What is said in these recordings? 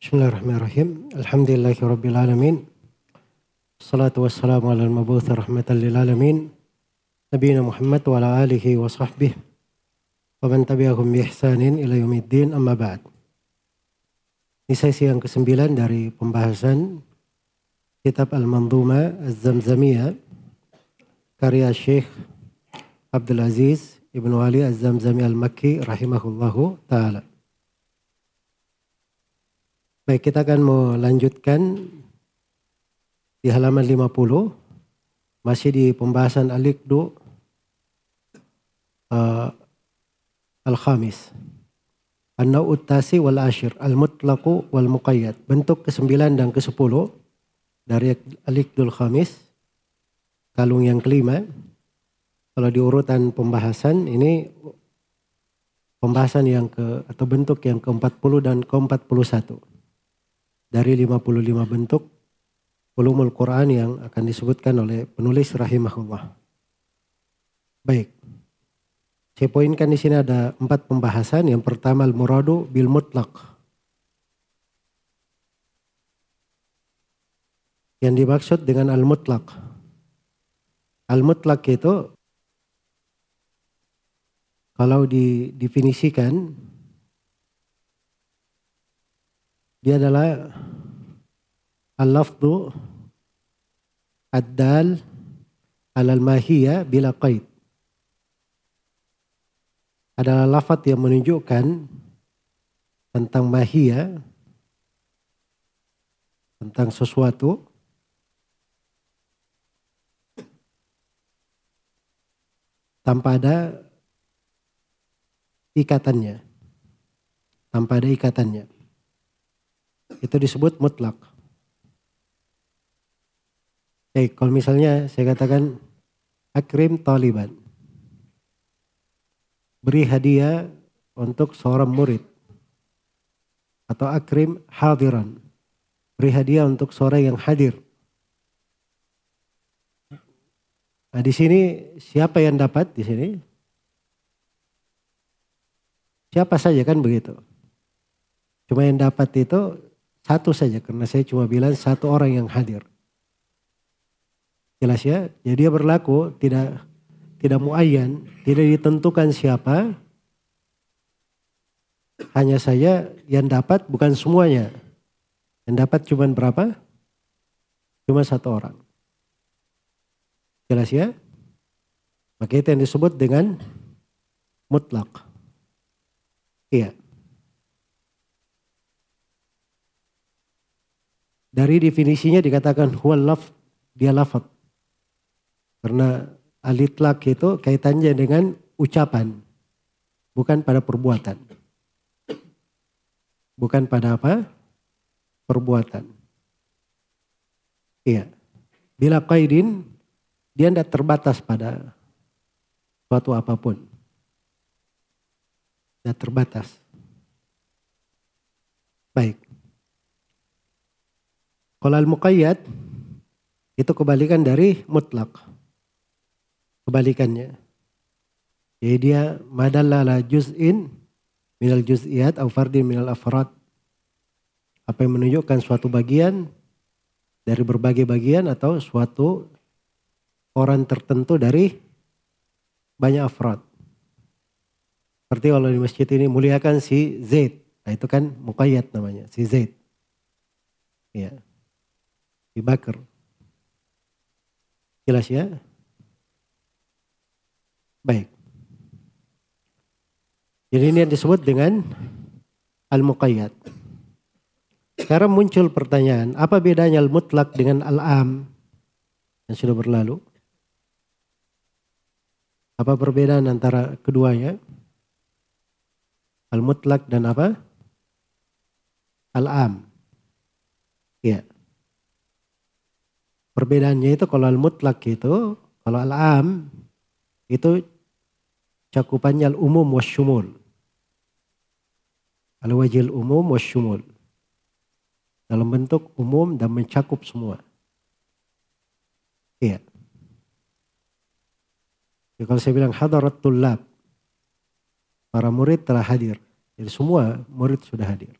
Bismillahirrahmanirrahim. Alhamdulillahi rabbil alamin. Salatu wassalamu ala al-mabuth rahmatan lil alamin. Nabiina Muhammad wa ala alihi wa sahbihi wa man tabi'ahum bi ihsanin ila yaumiddin amma ba'd. Ini sesi yang kesembilan dari pembahasan kitab Al-Manzuma Az-Zamzamiyah karya Syekh Abdul Aziz Ibnu Ali Az-Zamzami Al-Makki rahimahullahu taala. Baik, kita akan melanjutkan di halaman 50 masih di pembahasan Al-Iqdu uh, Al-Khamis. An-Naw'ut Tasi wal Ashir, Al-Mutlaqu wal Muqayyad. Bentuk ke-9 dan ke-10 dari Al-Iqdul Khamis. Kalung yang kelima. Kalau di urutan pembahasan ini pembahasan yang ke atau bentuk yang ke-40 dan ke-41 dari 55 bentuk ulumul Quran yang akan disebutkan oleh penulis rahimahullah. Baik. Saya poinkan di sini ada empat pembahasan. Yang pertama al-muradu bil mutlak. Yang dimaksud dengan al-mutlak. Al-mutlak itu kalau didefinisikan Dia adalah al-lafdu ad-dal alal mahiyya bila qaid. Adalah lafat yang menunjukkan tentang mahiyya, tentang sesuatu tanpa ada ikatannya. Tanpa ada ikatannya itu disebut mutlak. Oke, kalau misalnya saya katakan akrim taliban. Beri hadiah untuk seorang murid. Atau akrim hadiran. Beri hadiah untuk seorang yang hadir. Nah, di sini siapa yang dapat di sini? Siapa saja kan begitu. Cuma yang dapat itu satu saja karena saya cuma bilang satu orang yang hadir. Jelas ya? Jadi dia berlaku tidak tidak muayyan, tidak ditentukan siapa. Hanya saya yang dapat bukan semuanya. Yang dapat cuma berapa? Cuma satu orang. Jelas ya? Maka itu yang disebut dengan mutlak. Iya. Dari definisinya dikatakan huwal laf, dia lafad. Karena alitlak itu kaitannya dengan ucapan, bukan pada perbuatan. Bukan pada apa? Perbuatan. Iya. Bila qaidin, dia tidak terbatas pada suatu apa pun. Tidak terbatas. Baik. Kalau al-muqayyad itu kebalikan dari mutlak. Kebalikannya. Jadi dia madallala juz'in minal juz'iyat atau fardin minal afrad. Apa yang menunjukkan suatu bagian dari berbagai bagian atau suatu orang tertentu dari banyak afrad. Seperti kalau di masjid ini muliakan si Zaid. Nah itu kan muqayyad namanya, si Zaid. Ya. Abu Bakar. Jelas ya? Baik. Jadi ini yang disebut dengan al-muqayyad. Sekarang muncul pertanyaan, apa bedanya al-mutlak dengan al-am yang sudah berlalu? Apa perbedaan antara keduanya? Al-mutlak dan apa? Al-am. Ya. Perbedaannya itu kalau al-mutlak itu, kalau al-am itu cakupannya al-umum wasyumul. Al-wajil umum wasyumul. Dalam bentuk umum dan mencakup semua. Iya. Ya, kalau saya bilang hadarat tulab, para murid telah hadir. Jadi semua murid sudah hadir.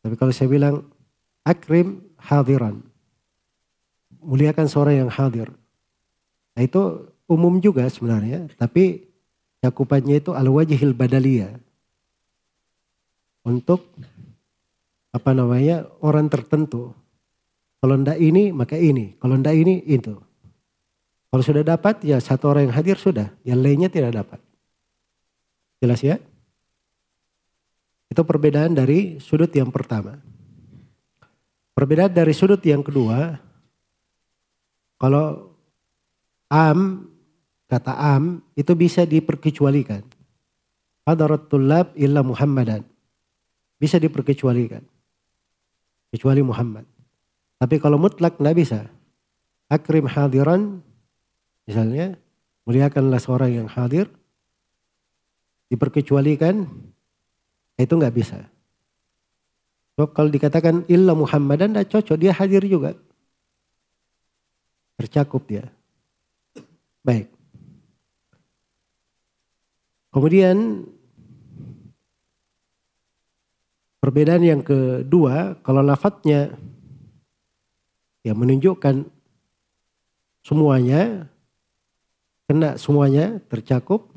Tapi kalau saya bilang akrim hadiran. Muliakan seorang yang hadir. Nah itu umum juga sebenarnya. Tapi cakupannya itu al-wajhil badaliyah. Untuk apa namanya orang tertentu. Kalau ndak ini maka ini. Kalau ndak ini itu. Kalau sudah dapat ya satu orang yang hadir sudah. Yang lainnya tidak dapat. Jelas ya? Itu perbedaan dari sudut yang pertama. Perbedaan dari sudut yang kedua, kalau am, kata am, itu bisa diperkecualikan. Hadarat tulab illa Muhammadan. Bisa diperkecualikan. Kecuali Muhammad. Tapi kalau mutlak nggak bisa. Akrim hadiran, misalnya, muliakanlah seorang yang hadir, diperkecualikan, itu nggak bisa. So, kalau dikatakan illa Muhammadan tidak cocok, dia hadir juga. Tercakup dia. Baik. Kemudian perbedaan yang kedua, kalau lafadznya ya menunjukkan semuanya, kena semuanya tercakup,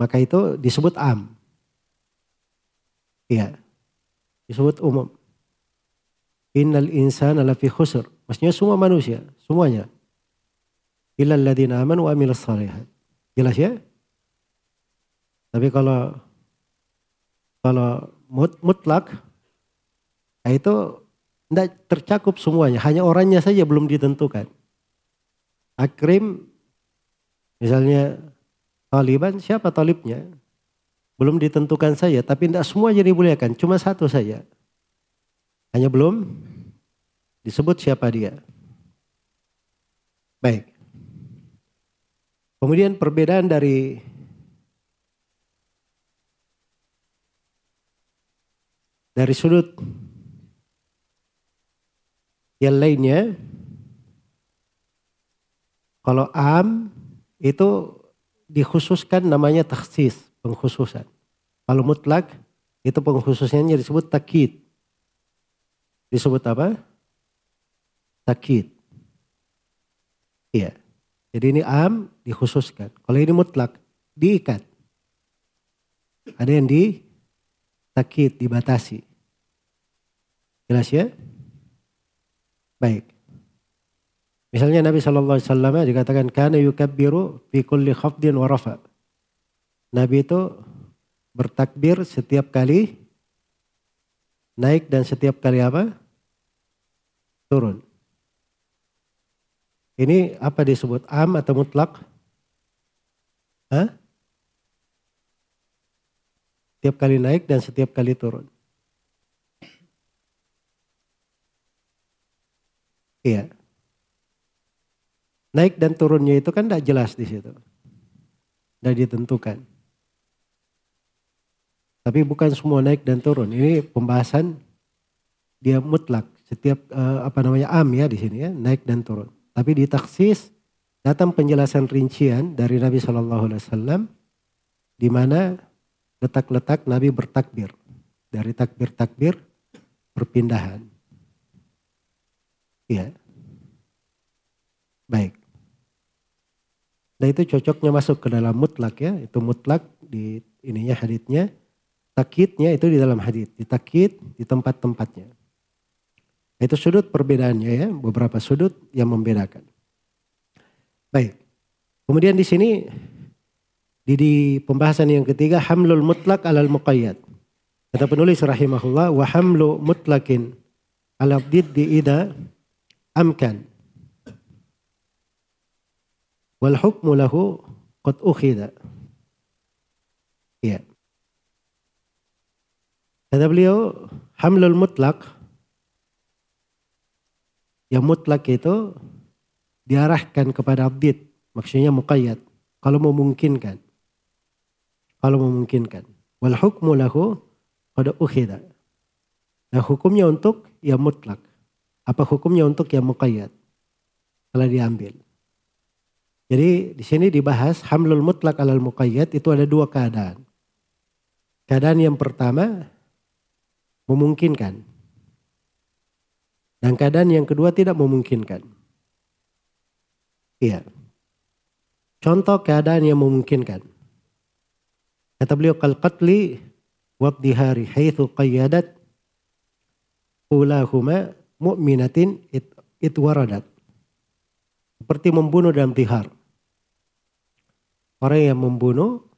maka itu disebut am. Iya disebut umum. Innal insana lafi khusr. Maksudnya semua manusia, semuanya. Illal ladina amanu wa amilus salihat. Jelas ya? Tapi kalau kalau mutlak nah itu tidak tercakup semuanya, hanya orangnya saja belum ditentukan. Akrim misalnya Taliban siapa talibnya? Belum ditentukan saja, tapi tidak semua jadi dimuliakan, cuma satu saja. Hanya belum disebut siapa dia. Baik. Kemudian perbedaan dari dari sudut yang lainnya kalau am itu dikhususkan namanya taksis pengkhususan. Kalau mutlak itu pengkhususannya disebut takid. Disebut apa? Takid. Iya. Jadi ini am dikhususkan. Kalau ini mutlak diikat. Ada yang di takid, dibatasi. Jelas ya? Baik. Misalnya Nabi Shallallahu Alaihi Wasallam dikatakan karena yukabbiru fi kulli khafdin wa rafa. Nabi itu bertakbir setiap kali naik dan setiap kali apa? Turun. Ini apa disebut am atau mutlak? Hah? Setiap kali naik dan setiap kali turun. Iya. Naik dan turunnya itu kan tidak jelas di situ. Tidak ditentukan. Tapi bukan semua naik dan turun. Ini pembahasan dia mutlak. Setiap uh, apa namanya am ya di sini ya naik dan turun. Tapi di taksis datang penjelasan rincian dari Nabi Shallallahu Alaihi Wasallam di mana letak-letak Nabi bertakbir dari takbir-takbir perpindahan. Iya. Baik. Nah itu cocoknya masuk ke dalam mutlak ya. Itu mutlak di ininya haditnya Takitnya itu di dalam hadis, ditakit di tempat-tempatnya. Itu sudut perbedaannya ya, beberapa sudut yang membedakan. Baik. Kemudian di sini di, di pembahasan yang ketiga hamlul mutlak alal muqayyad. Kata penulis rahimahullah wa hamlu mutlakin ala diddi ida amkan. Wal hukmu lahu qad ukhida. Ya. Kata beliau, hamlul mutlak, yang mutlak itu diarahkan kepada abdid, maksudnya muqayyad, kalau memungkinkan. Kalau memungkinkan. Wal hukmu lahu pada ukhida. Nah hukumnya untuk yang mutlak. Apa hukumnya untuk yang muqayyad? Telah diambil. Jadi di sini dibahas hamlul mutlak alal muqayyad itu ada dua keadaan. Keadaan yang pertama memungkinkan. Dan keadaan yang kedua tidak memungkinkan. Iya. Contoh keadaan yang memungkinkan. Kata beliau kal qatli wadhihari haitsu qayyadat ulahuma mu'minatin it, it waradat. Seperti membunuh dalam tihar. Orang yang membunuh,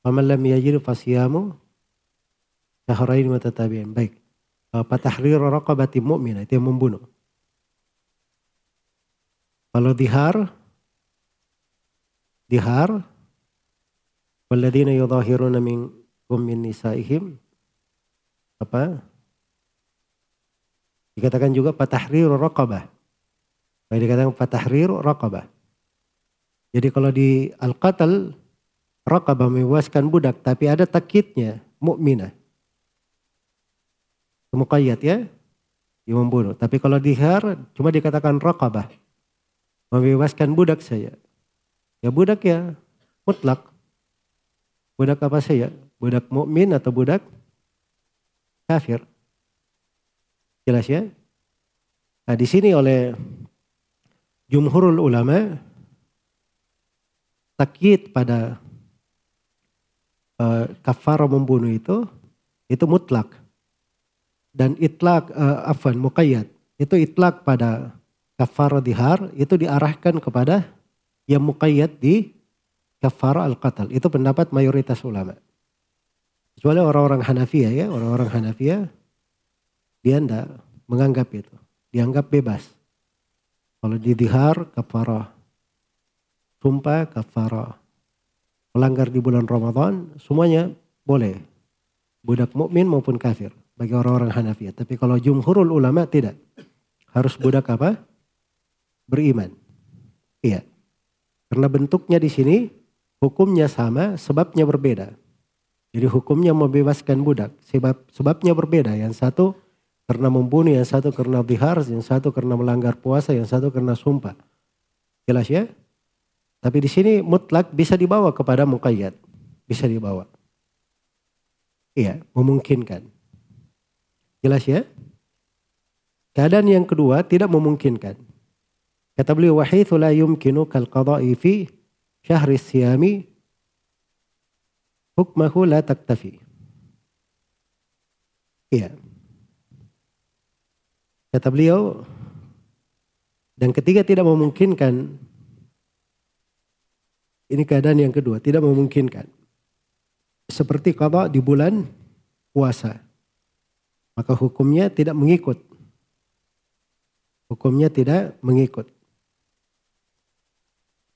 faman lam yajid fasiyamu syahrain mutatabi'in. Baik. Patahrir raqabati mu'minah itu yang membunuh. Kalau dihar, dihar, waladina yudhahiruna minkum min nisaihim, apa? Dikatakan juga patahrir raqabah. Baik dikatakan patahrir raqabah. Jadi kalau di al-qatal raqabah membebaskan budak tapi ada takitnya mukminah. Muqayyad ya, yang membunuh. Tapi kalau dihar cuma dikatakan raqabah. Membebaskan budak saya. Ya budak ya mutlak. Budak apa saya? Budak mukmin atau budak kafir? Jelas ya? Nah di sini oleh jumhurul ulama takyid pada uh, kafara membunuh itu itu mutlak dan itlak uh, afan muqayyad itu itlak pada kafara dihar itu diarahkan kepada yang muqayyad di kafara al-qatal itu pendapat mayoritas ulama kecuali orang-orang Hanafiyah ya orang-orang Hanafiyah dia tidak menganggap itu. Dianggap bebas. Kalau di dihar kafarah. Sumpah kafarah. Melanggar di bulan Ramadan semuanya boleh. Budak mukmin maupun kafir bagi orang-orang Hanafiyah. Tapi kalau jumhurul ulama tidak. Harus budak apa? Beriman. Iya. Karena bentuknya di sini hukumnya sama, sebabnya berbeda. Jadi hukumnya membebaskan budak, sebab sebabnya berbeda. Yang satu karena membunuh, yang satu karena bihar, yang satu karena melanggar puasa, yang satu karena sumpah. Jelas ya? Tapi di sini mutlak bisa dibawa kepada muqayyad. Bisa dibawa. Iya, memungkinkan. Jelas ya? Keadaan yang kedua tidak memungkinkan. Kata beliau wahithu la yumkinu kal qada'i fi syahri siyami hukmahu la taktafi. Iya. Kata beliau dan ketiga tidak memungkinkan ini keadaan yang kedua tidak memungkinkan seperti kalau di bulan puasa maka hukumnya tidak mengikut. Hukumnya tidak mengikut.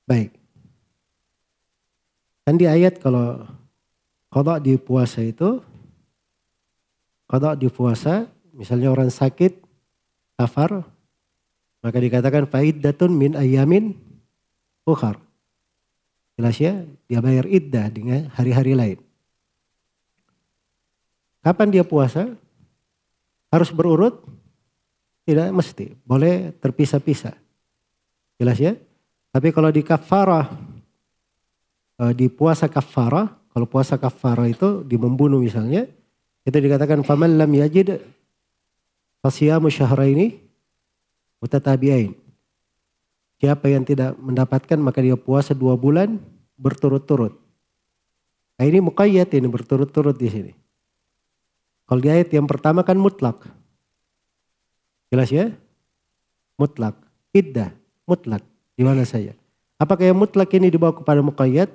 Baik. Kan di ayat kalau kodok di puasa itu, kodok di puasa, misalnya orang sakit, kafar maka dikatakan faidatun min ayamin ukhar. Jelas ya, dia bayar iddah dengan hari-hari lain. Kapan dia puasa? Harus berurut? Tidak mesti, boleh terpisah-pisah. Jelas ya? Tapi kalau di kafarah, eh, di puasa kafarah, kalau puasa kafarah itu di membunuh misalnya, itu dikatakan faman lam yajid Fasiyamu syahraini mutatabi'ain. Siapa yang tidak mendapatkan maka dia puasa dua bulan berturut-turut. Nah ini muqayyad ini berturut-turut di sini. Kalau di ayat yang pertama kan mutlak. Jelas ya? Mutlak. Iddah. Mutlak. Di mana saja. Apakah yang mutlak ini dibawa kepada muqayyad?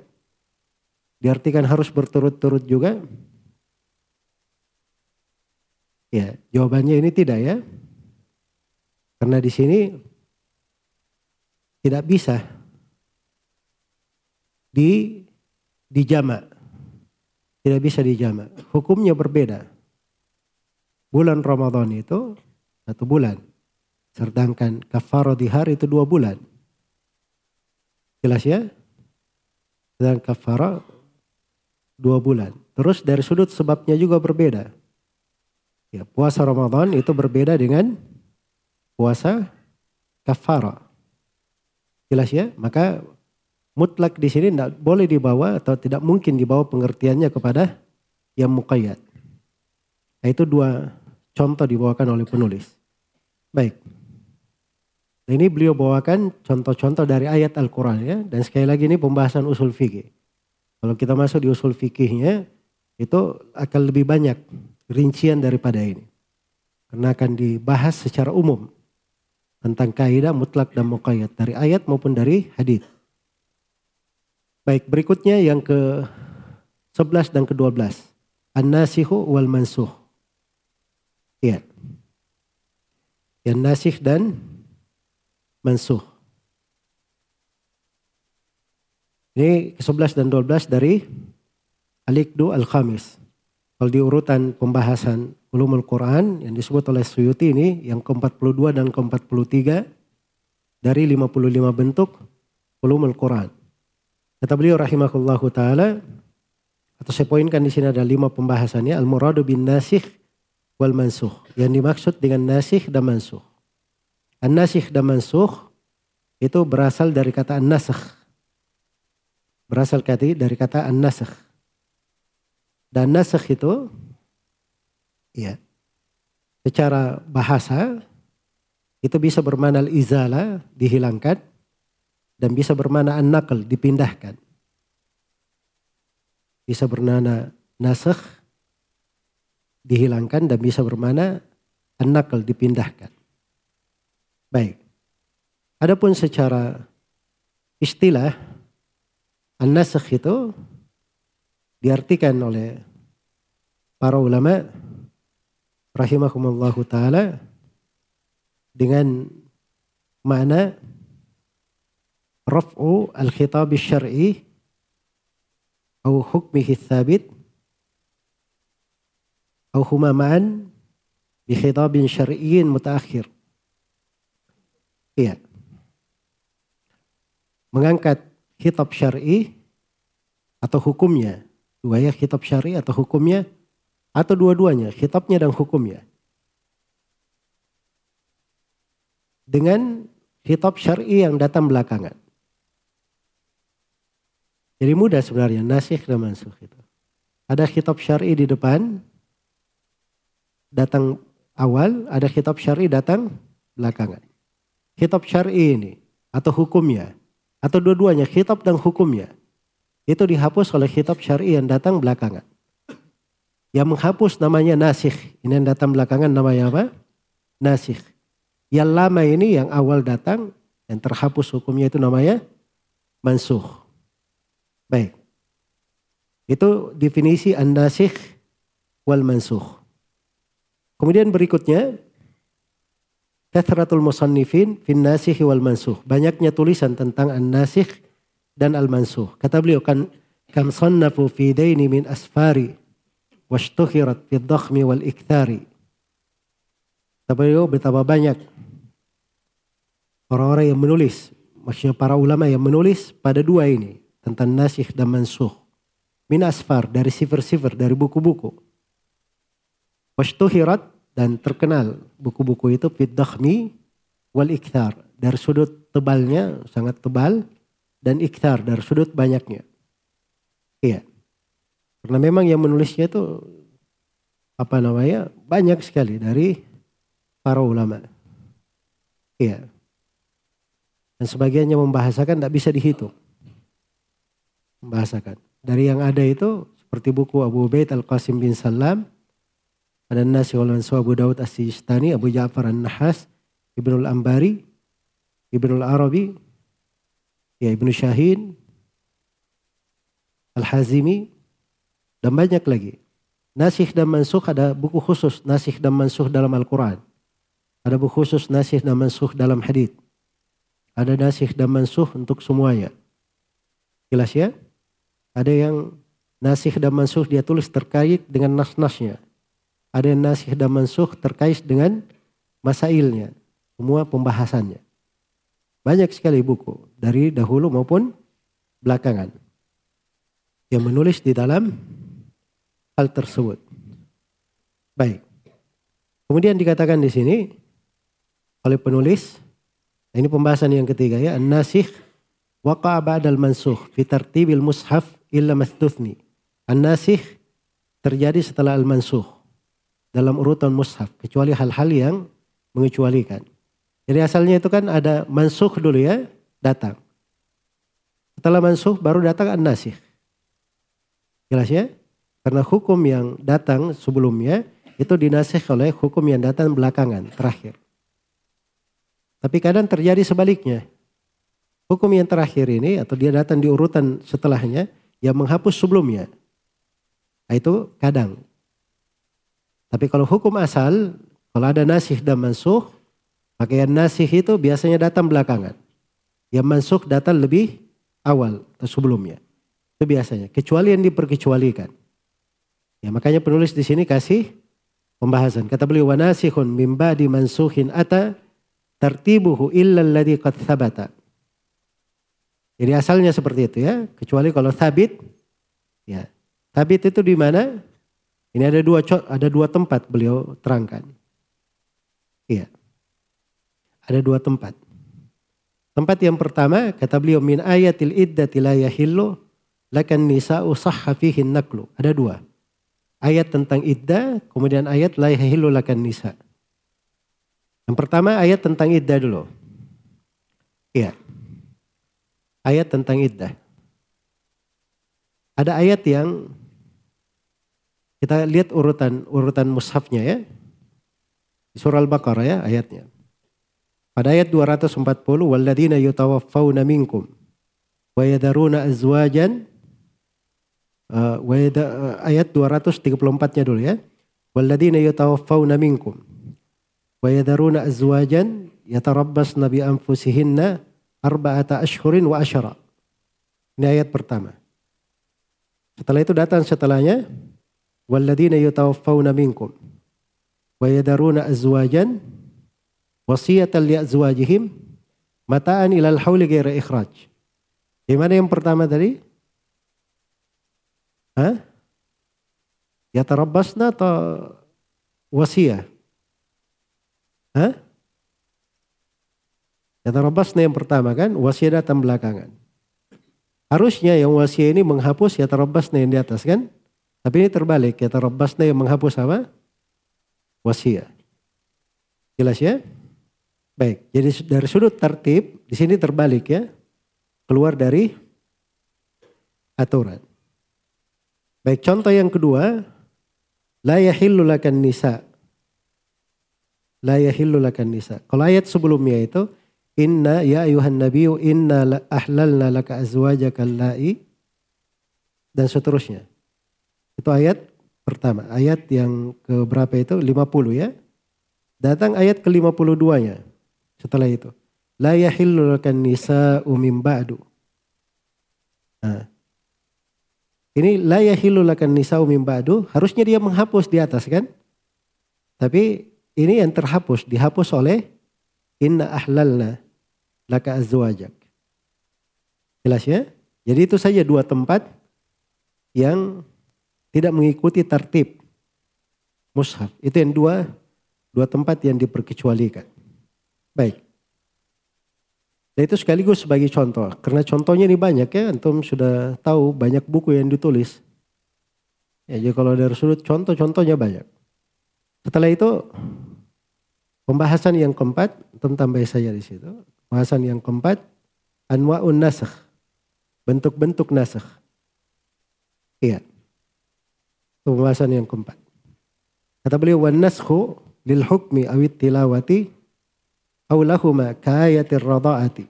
Diartikan harus berturut-turut juga? Ya, jawabannya ini tidak ya. Karena di sini tidak bisa di dijama. Tidak bisa dijama. Hukumnya berbeda. Bulan Ramadan itu satu bulan. Sedangkan kafaro di hari itu dua bulan. Jelas ya? Dan kafaro dua bulan. Terus dari sudut sebabnya juga berbeda. Ya, puasa Ramadan itu berbeda dengan puasa kafara. Jelas ya? Maka mutlak di sini tidak boleh dibawa atau tidak mungkin dibawa pengertiannya kepada yang muqayyad. Nah, itu dua contoh dibawakan oleh penulis. Baik. Ini beliau bawakan contoh-contoh dari ayat Al-Quran ya. Dan sekali lagi ini pembahasan usul fikih. Kalau kita masuk di usul fikihnya itu akan lebih banyak rincian daripada ini. Karena akan dibahas secara umum tentang kaidah mutlak dan muqayyad dari ayat maupun dari hadis. Baik, berikutnya yang ke 11 dan ke-12. An-nasihu wal mansuh. Ya. Yang nasih dan mansuh. Ini ke-11 dan 12 dari Al-Iqdu Al-Khamis. Kalau di urutan pembahasan ulumul Quran yang disebut oleh Suyuti ini yang ke-42 dan ke-43 dari 55 bentuk ulumul Quran. Kata beliau rahimahullahu taala atau saya poinkan di sini ada lima pembahasannya al-muradu bin nasikh wal mansuh. Yang dimaksud dengan nasikh dan mansuh. An-nasikh dan mansuh itu berasal dari kata an-nasakh. Berasal dari kata an-nasakh. Dan nasakh itu ya secara bahasa itu bisa bermakna izala dihilangkan dan bisa bermakna an-naql dipindahkan. Bisa bermakna nasakh dihilangkan dan bisa bermakna an-naql dipindahkan. Baik. Adapun secara istilah an-nasakh itu diartikan oleh para ulama rahimahumullahu taala dengan makna raf'u al-khitab syar'i atau hukmihi thabit huma ma'an bi khitabin syar'iyyin mutaakhir. Iya. Mengangkat kitab syar'i atau hukumnya Dua ya kitab syari atau hukumnya atau dua-duanya, kitabnya dan hukumnya. Dengan kitab syari yang datang belakangan. Jadi mudah sebenarnya nasih dan mansuh itu. Ada kitab syari di depan, datang awal, ada kitab syari datang belakangan. Kitab syari ini atau hukumnya atau dua-duanya kitab dan hukumnya itu dihapus oleh kitab syari yang datang belakangan. Yang menghapus namanya nasikh. Ini yang datang belakangan namanya apa? Nasikh. Yang lama ini yang awal datang, yang terhapus hukumnya itu namanya mansuh. Baik. Itu definisi an-nasikh wal mansuh. Kemudian berikutnya, Kathratul musannifin fin nasikh wal mansuh. Banyaknya tulisan tentang an-nasikh dan al-mansuh. Kata beliau kan kam sannafu fi daini min asfari washtuhirat fi dhakhmi wal ikthari. Kata beliau betapa banyak orang-orang yang menulis, maksudnya para ulama yang menulis pada dua ini tentang nasikh dan mansuh. Min asfar dari sifir-sifir dari buku-buku. Washtuhirat dan terkenal buku-buku itu fi dhakhmi wal ikthar dari sudut tebalnya sangat tebal dan ikhtar dari sudut banyaknya. Iya. Karena memang yang menulisnya itu apa namanya banyak sekali dari para ulama. Iya. Dan sebagiannya membahasakan tidak bisa dihitung. Membahasakan. Dari yang ada itu seperti buku Abu Ubaid Al-Qasim bin Salam, ada Nasi wal Abu Daud As-Sijistani, Abu Ja'far An-Nahas, Ibnul Ambari, Ibnul Arabi, ya Ibnu Syahin, Al-Hazimi, dan banyak lagi. Nasih dan mansuh ada buku khusus nasih dan mansuh dalam Al-Quran. Ada buku khusus nasih dan mansuh dalam hadith. Ada nasih dan mansuh untuk semuanya. Jelas ya? Ada yang nasih dan mansuh dia tulis terkait dengan nas-nasnya. Ada yang nasih dan mansuh terkait dengan masailnya. Semua pembahasannya. Banyak sekali buku dari dahulu maupun belakangan yang menulis di dalam hal tersebut. Baik. Kemudian dikatakan di sini oleh penulis, ini pembahasan yang ketiga ya, an-nasikh waqa'a ba'dal mansukh fi tartibil mushaf illa mastuthni. An-nasikh terjadi setelah al-mansukh dalam urutan mushaf kecuali hal-hal yang mengecualikan. Jadi asalnya itu kan ada mansuh dulu ya, datang. Setelah mansuh baru datang an-nasih. Jelas ya? Karena hukum yang datang sebelumnya itu dinasih oleh hukum yang datang belakangan, terakhir. Tapi kadang terjadi sebaliknya. Hukum yang terakhir ini atau dia datang di urutan setelahnya yang menghapus sebelumnya. Nah, itu kadang. Tapi kalau hukum asal, kalau ada nasih dan mansuh, Pakaian nasih itu biasanya datang belakangan. Yang masuk datang lebih awal atau sebelumnya. Itu biasanya. Kecuali yang diperkecualikan. Ya, makanya penulis di sini kasih pembahasan. Kata beliau wanasihun min ba'di mansuhin ata tartibuhu illa alladhi qad thabata. Jadi asalnya seperti itu ya, kecuali kalau thabit ya. Thabit itu di mana? Ini ada dua ada dua tempat beliau terangkan. Iya. Ada dua tempat. Tempat yang pertama kata beliau min ayatil iddati la yahillu lakan nisa'u sahha fihi naklu. Ada dua. Ayat tentang iddah, kemudian ayat la yahillu lakan nisa. Yang pertama ayat tentang iddah dulu. Iya. Ayat tentang iddah. Ada ayat yang kita lihat urutan urutan mushafnya ya. Surah Al-Baqarah ya ayatnya. Pada ayat 240, "Walladzina yutawaffawna minkum wa yadaruna azwajan" uh, uh, ayat 234-nya dulu ya. "Walladzina yutawaffawna minkum wa yadaruna azwajan yatarabbasna bi anfusihinna arba'ata ashhurin wa asyara." Ini ayat pertama. Setelah itu datang setelahnya, "Walladzina yutawaffawna minkum wa yadaruna azwajan" wasiyatan li azwajihim mata'an ilal hauli ghaira ikhraj. Gimana yang pertama tadi? Hah? Ya tarabbasna atau wasiyah? Hah? Ya tarabbasna yang pertama kan, wasiyah datang belakangan. Harusnya yang wasiyah ini menghapus ya tarabbasna yang di atas kan? Tapi ini terbalik, ya tarabbasna yang menghapus apa? Wasiyah. Jelas ya? Baik, jadi dari sudut tertib di sini terbalik ya. Keluar dari aturan. Baik, contoh yang kedua, la yahillu lakan nisa. La yahillu lakan nisa. Kalau ayat sebelumnya itu inna ya ayuhan nabiyyu inna ahlalna laka azwajaka allai dan seterusnya. Itu ayat pertama. Ayat yang ke berapa itu? 50 ya. Datang ayat ke-52-nya. Setelah itu, la yahillu lakan nisa'u min ba'du. Nah. Ini la yahillu lakan nisa'u min ba'du, harusnya dia menghapus di atas kan? Tapi ini yang terhapus, dihapus oleh inna ahlalna laka azwajak. Jelas ya? Jadi itu saja dua tempat yang tidak mengikuti tertib mushaf. Itu yang dua dua tempat yang diperkecualikan. Baik. Dan itu sekaligus sebagai contoh. Karena contohnya ini banyak ya, antum sudah tahu banyak buku yang ditulis. Ya, jadi kalau dari sudut contoh-contohnya banyak. Setelah itu pembahasan yang keempat, antum tambah saja di situ. Pembahasan yang keempat, anwa'un nasakh. Bentuk-bentuk nasakh. Iya. Pembahasan yang keempat. Kata beliau, wan naskhu lil hukmi awit tilawati aulahuma kayatir radhaati.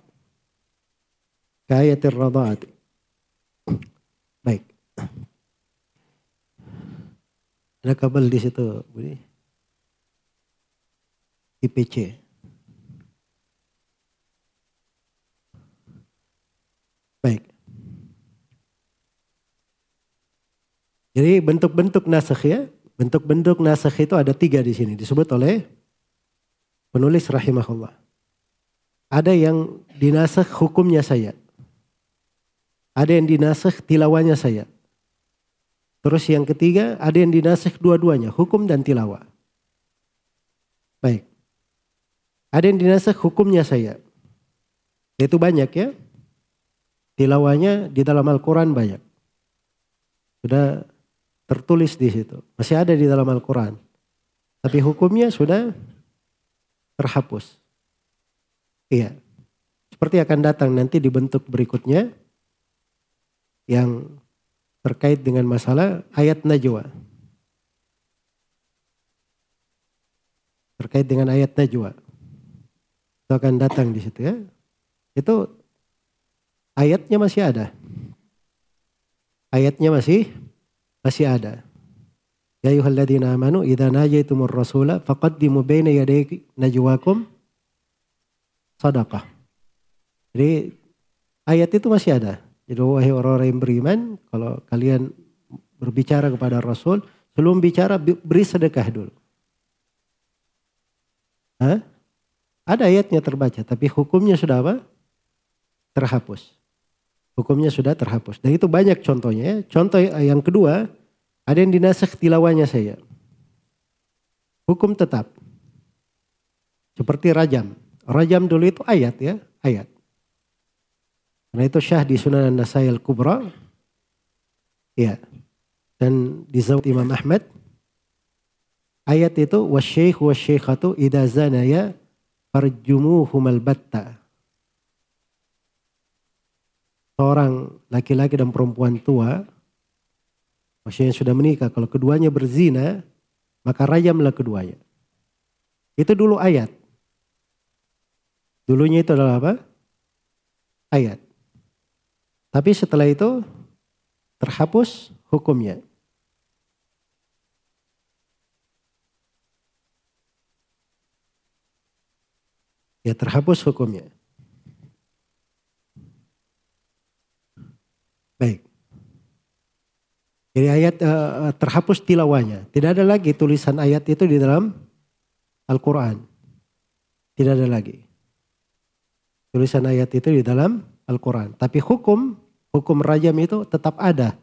Kayatir radhaati. Baik. Ada kabel di situ, Budi. IPC. Baik. Jadi bentuk-bentuk nasakh ya, bentuk-bentuk nasakh itu ada tiga di sini disebut oleh penulis rahimahullah. Ada yang dinasakh hukumnya saya. Ada yang dinasakh tilawanya saya. Terus yang ketiga ada yang dinasakh dua-duanya, hukum dan tilawah. Baik. Ada yang dinasakh hukumnya saya. Itu banyak ya. Tilawanya di dalam Al-Quran banyak. Sudah tertulis di situ. Masih ada di dalam Al-Quran. Tapi hukumnya sudah terhapus. Iya. Seperti akan datang nanti di bentuk berikutnya yang terkait dengan masalah ayat najwa. Terkait dengan ayat najwa. Itu akan datang di situ ya. Itu ayatnya masih ada. Ayatnya masih masih ada. Ya ayyuhalladzina amanu idza najaitumur rasula faqaddimu baina yaday najwakum sadaqah. Jadi ayat itu masih ada. Jadi wahai orang-orang yang beriman, kalau kalian berbicara kepada Rasul, sebelum bicara beri sedekah dulu. Hah? Ada ayatnya terbaca, tapi hukumnya sudah apa? Terhapus. Hukumnya sudah terhapus. Dan itu banyak contohnya. Contoh yang kedua, ada yang dinasakh tilawanya saya. Hukum tetap. Seperti rajam. Rajam dulu itu ayat ya, ayat. Karena itu syah di Sunan Nasai Al-Kubra. Ya. Dan di Zawud Imam Ahmad. Ayat itu wasyekh wasyeikhatu idza zanaya farjumuhumal batta. Seorang laki-laki dan perempuan tua maksudnya sudah menikah kalau keduanya berzina maka rajamlah keduanya. Itu dulu ayat. Dulunya itu adalah apa? Ayat. Tapi setelah itu terhapus hukumnya. Ya terhapus hukumnya. Baik. Jadi ayat uh, terhapus tilawanya. Tidak ada lagi tulisan ayat itu di dalam Al-Quran. Tidak ada lagi. Tulisan ayat itu di dalam Al-Quran. Tapi hukum Hukum rajam itu tetap ada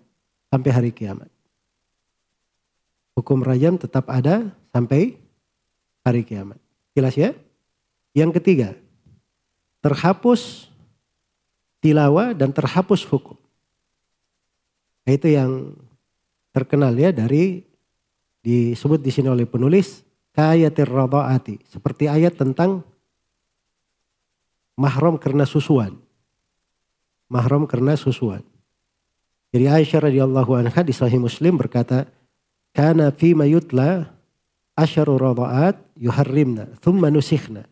sampai hari kiamat. Hukum rajam tetap ada sampai hari kiamat. Jelas ya? Yang ketiga, terhapus tilawa dan terhapus hukum. Itu yang terkenal ya dari disebut di sini oleh penulis kayatir radhaati seperti ayat tentang mahram karena susuan mahram karena susuan. Jadi Aisyah radhiyallahu anha di Sahih Muslim berkata, "Kana fi ma yutla asyaru radhaat yuharrimna thumma nusikhna."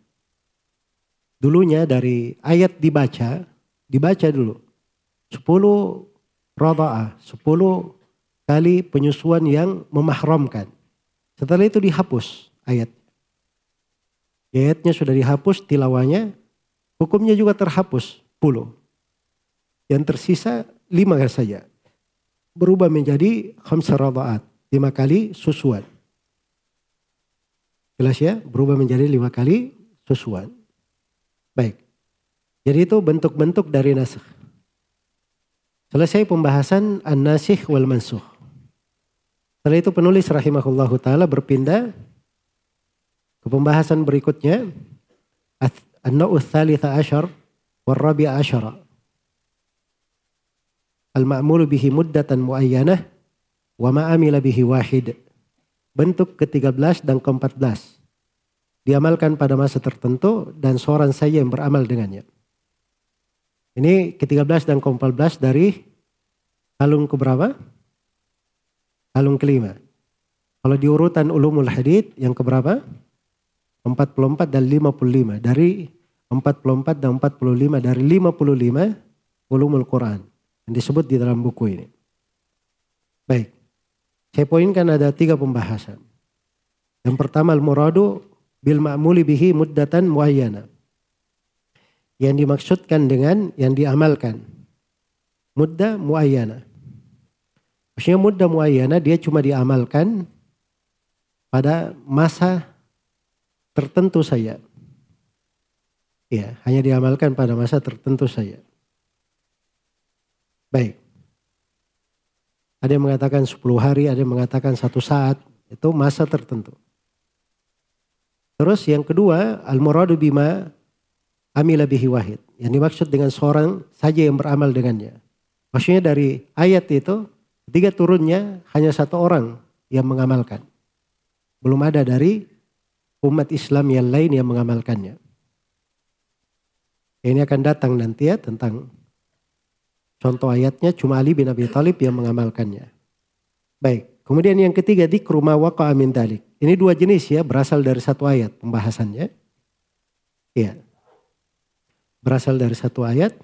Dulunya dari ayat dibaca, dibaca dulu. 10 radha'ah, 10 kali penyusuan yang memahramkan. Setelah itu dihapus ayat. Ayatnya sudah dihapus tilawanya, hukumnya juga terhapus 10. Yang tersisa lima saja. Berubah menjadi khamsa rada'at. Lima kali susuan. Jelas ya? Berubah menjadi lima kali susuan. Baik. Jadi itu bentuk-bentuk dari nasakh. Selesai pembahasan an-nasikh wal mansuh. Setelah itu penulis rahimahullahu taala berpindah ke pembahasan berikutnya an-nau'uth thalitha asyar wal rabi'a asyara al-ma'mulu bihi muddatan muayyanah wa ma'amila bihi wahid. Bentuk ke-13 dan ke-14. Diamalkan pada masa tertentu dan seorang saja yang beramal dengannya. Ini ke-13 dan ke-14 dari kalung keberapa? Kalung kelima. Kalau di urutan ulumul hadith yang keberapa? 44 dan 55. Dari 44 dan 45 dari 55 ulumul Quran. Yang disebut di dalam buku ini. Baik. Saya poinkan ada tiga pembahasan. Yang pertama al-muradu bil ma'muli bihi muddatan muayyana. Yang dimaksudkan dengan yang diamalkan. Muddah muayyana. Maksudnya muddah muayyana dia cuma diamalkan pada masa tertentu saja. Ya, hanya diamalkan pada masa tertentu saja. Baik. Ada yang mengatakan 10 hari, ada yang mengatakan satu saat. Itu masa tertentu. Terus yang kedua, al-muradu bima amila bihi wahid. Yang dimaksud dengan seorang saja yang beramal dengannya. Maksudnya dari ayat itu, tiga turunnya hanya satu orang yang mengamalkan. Belum ada dari umat Islam yang lain yang mengamalkannya. Ini akan datang nanti ya tentang contoh ayatnya cuma Ali bin Abi Thalib yang mengamalkannya. Baik, kemudian yang ketiga di rumah waqa min dalik. Ini dua jenis ya berasal dari satu ayat pembahasannya. Iya. Berasal dari satu ayat.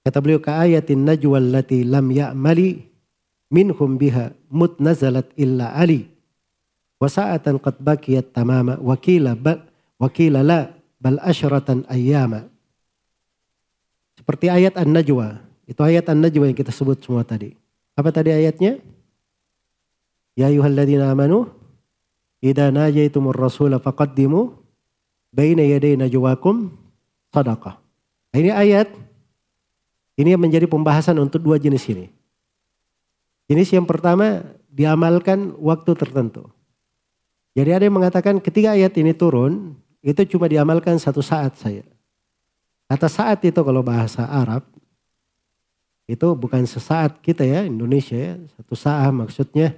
Kata beliau ka ayatin najwa allati lam ya'mali minhum biha mut nazalat illa ali. Wasa'atan qad bakiyat tamama wakila bal wakila la bal asyratan ayyama. Seperti ayat An-Najwa. Itu ayat An-Najwa yang kita sebut semua tadi. Apa tadi ayatnya? Ya ayuhalladzina amanu idza najaitumur rasula faqaddimu baina yaday najwakum sadaqah. Nah, ini ayat ini menjadi pembahasan untuk dua jenis ini. Jenis yang pertama diamalkan waktu tertentu. Jadi ada yang mengatakan ketika ayat ini turun itu cuma diamalkan satu saat saya. Kata saat itu kalau bahasa Arab itu bukan sesaat kita ya Indonesia ya. Satu saat maksudnya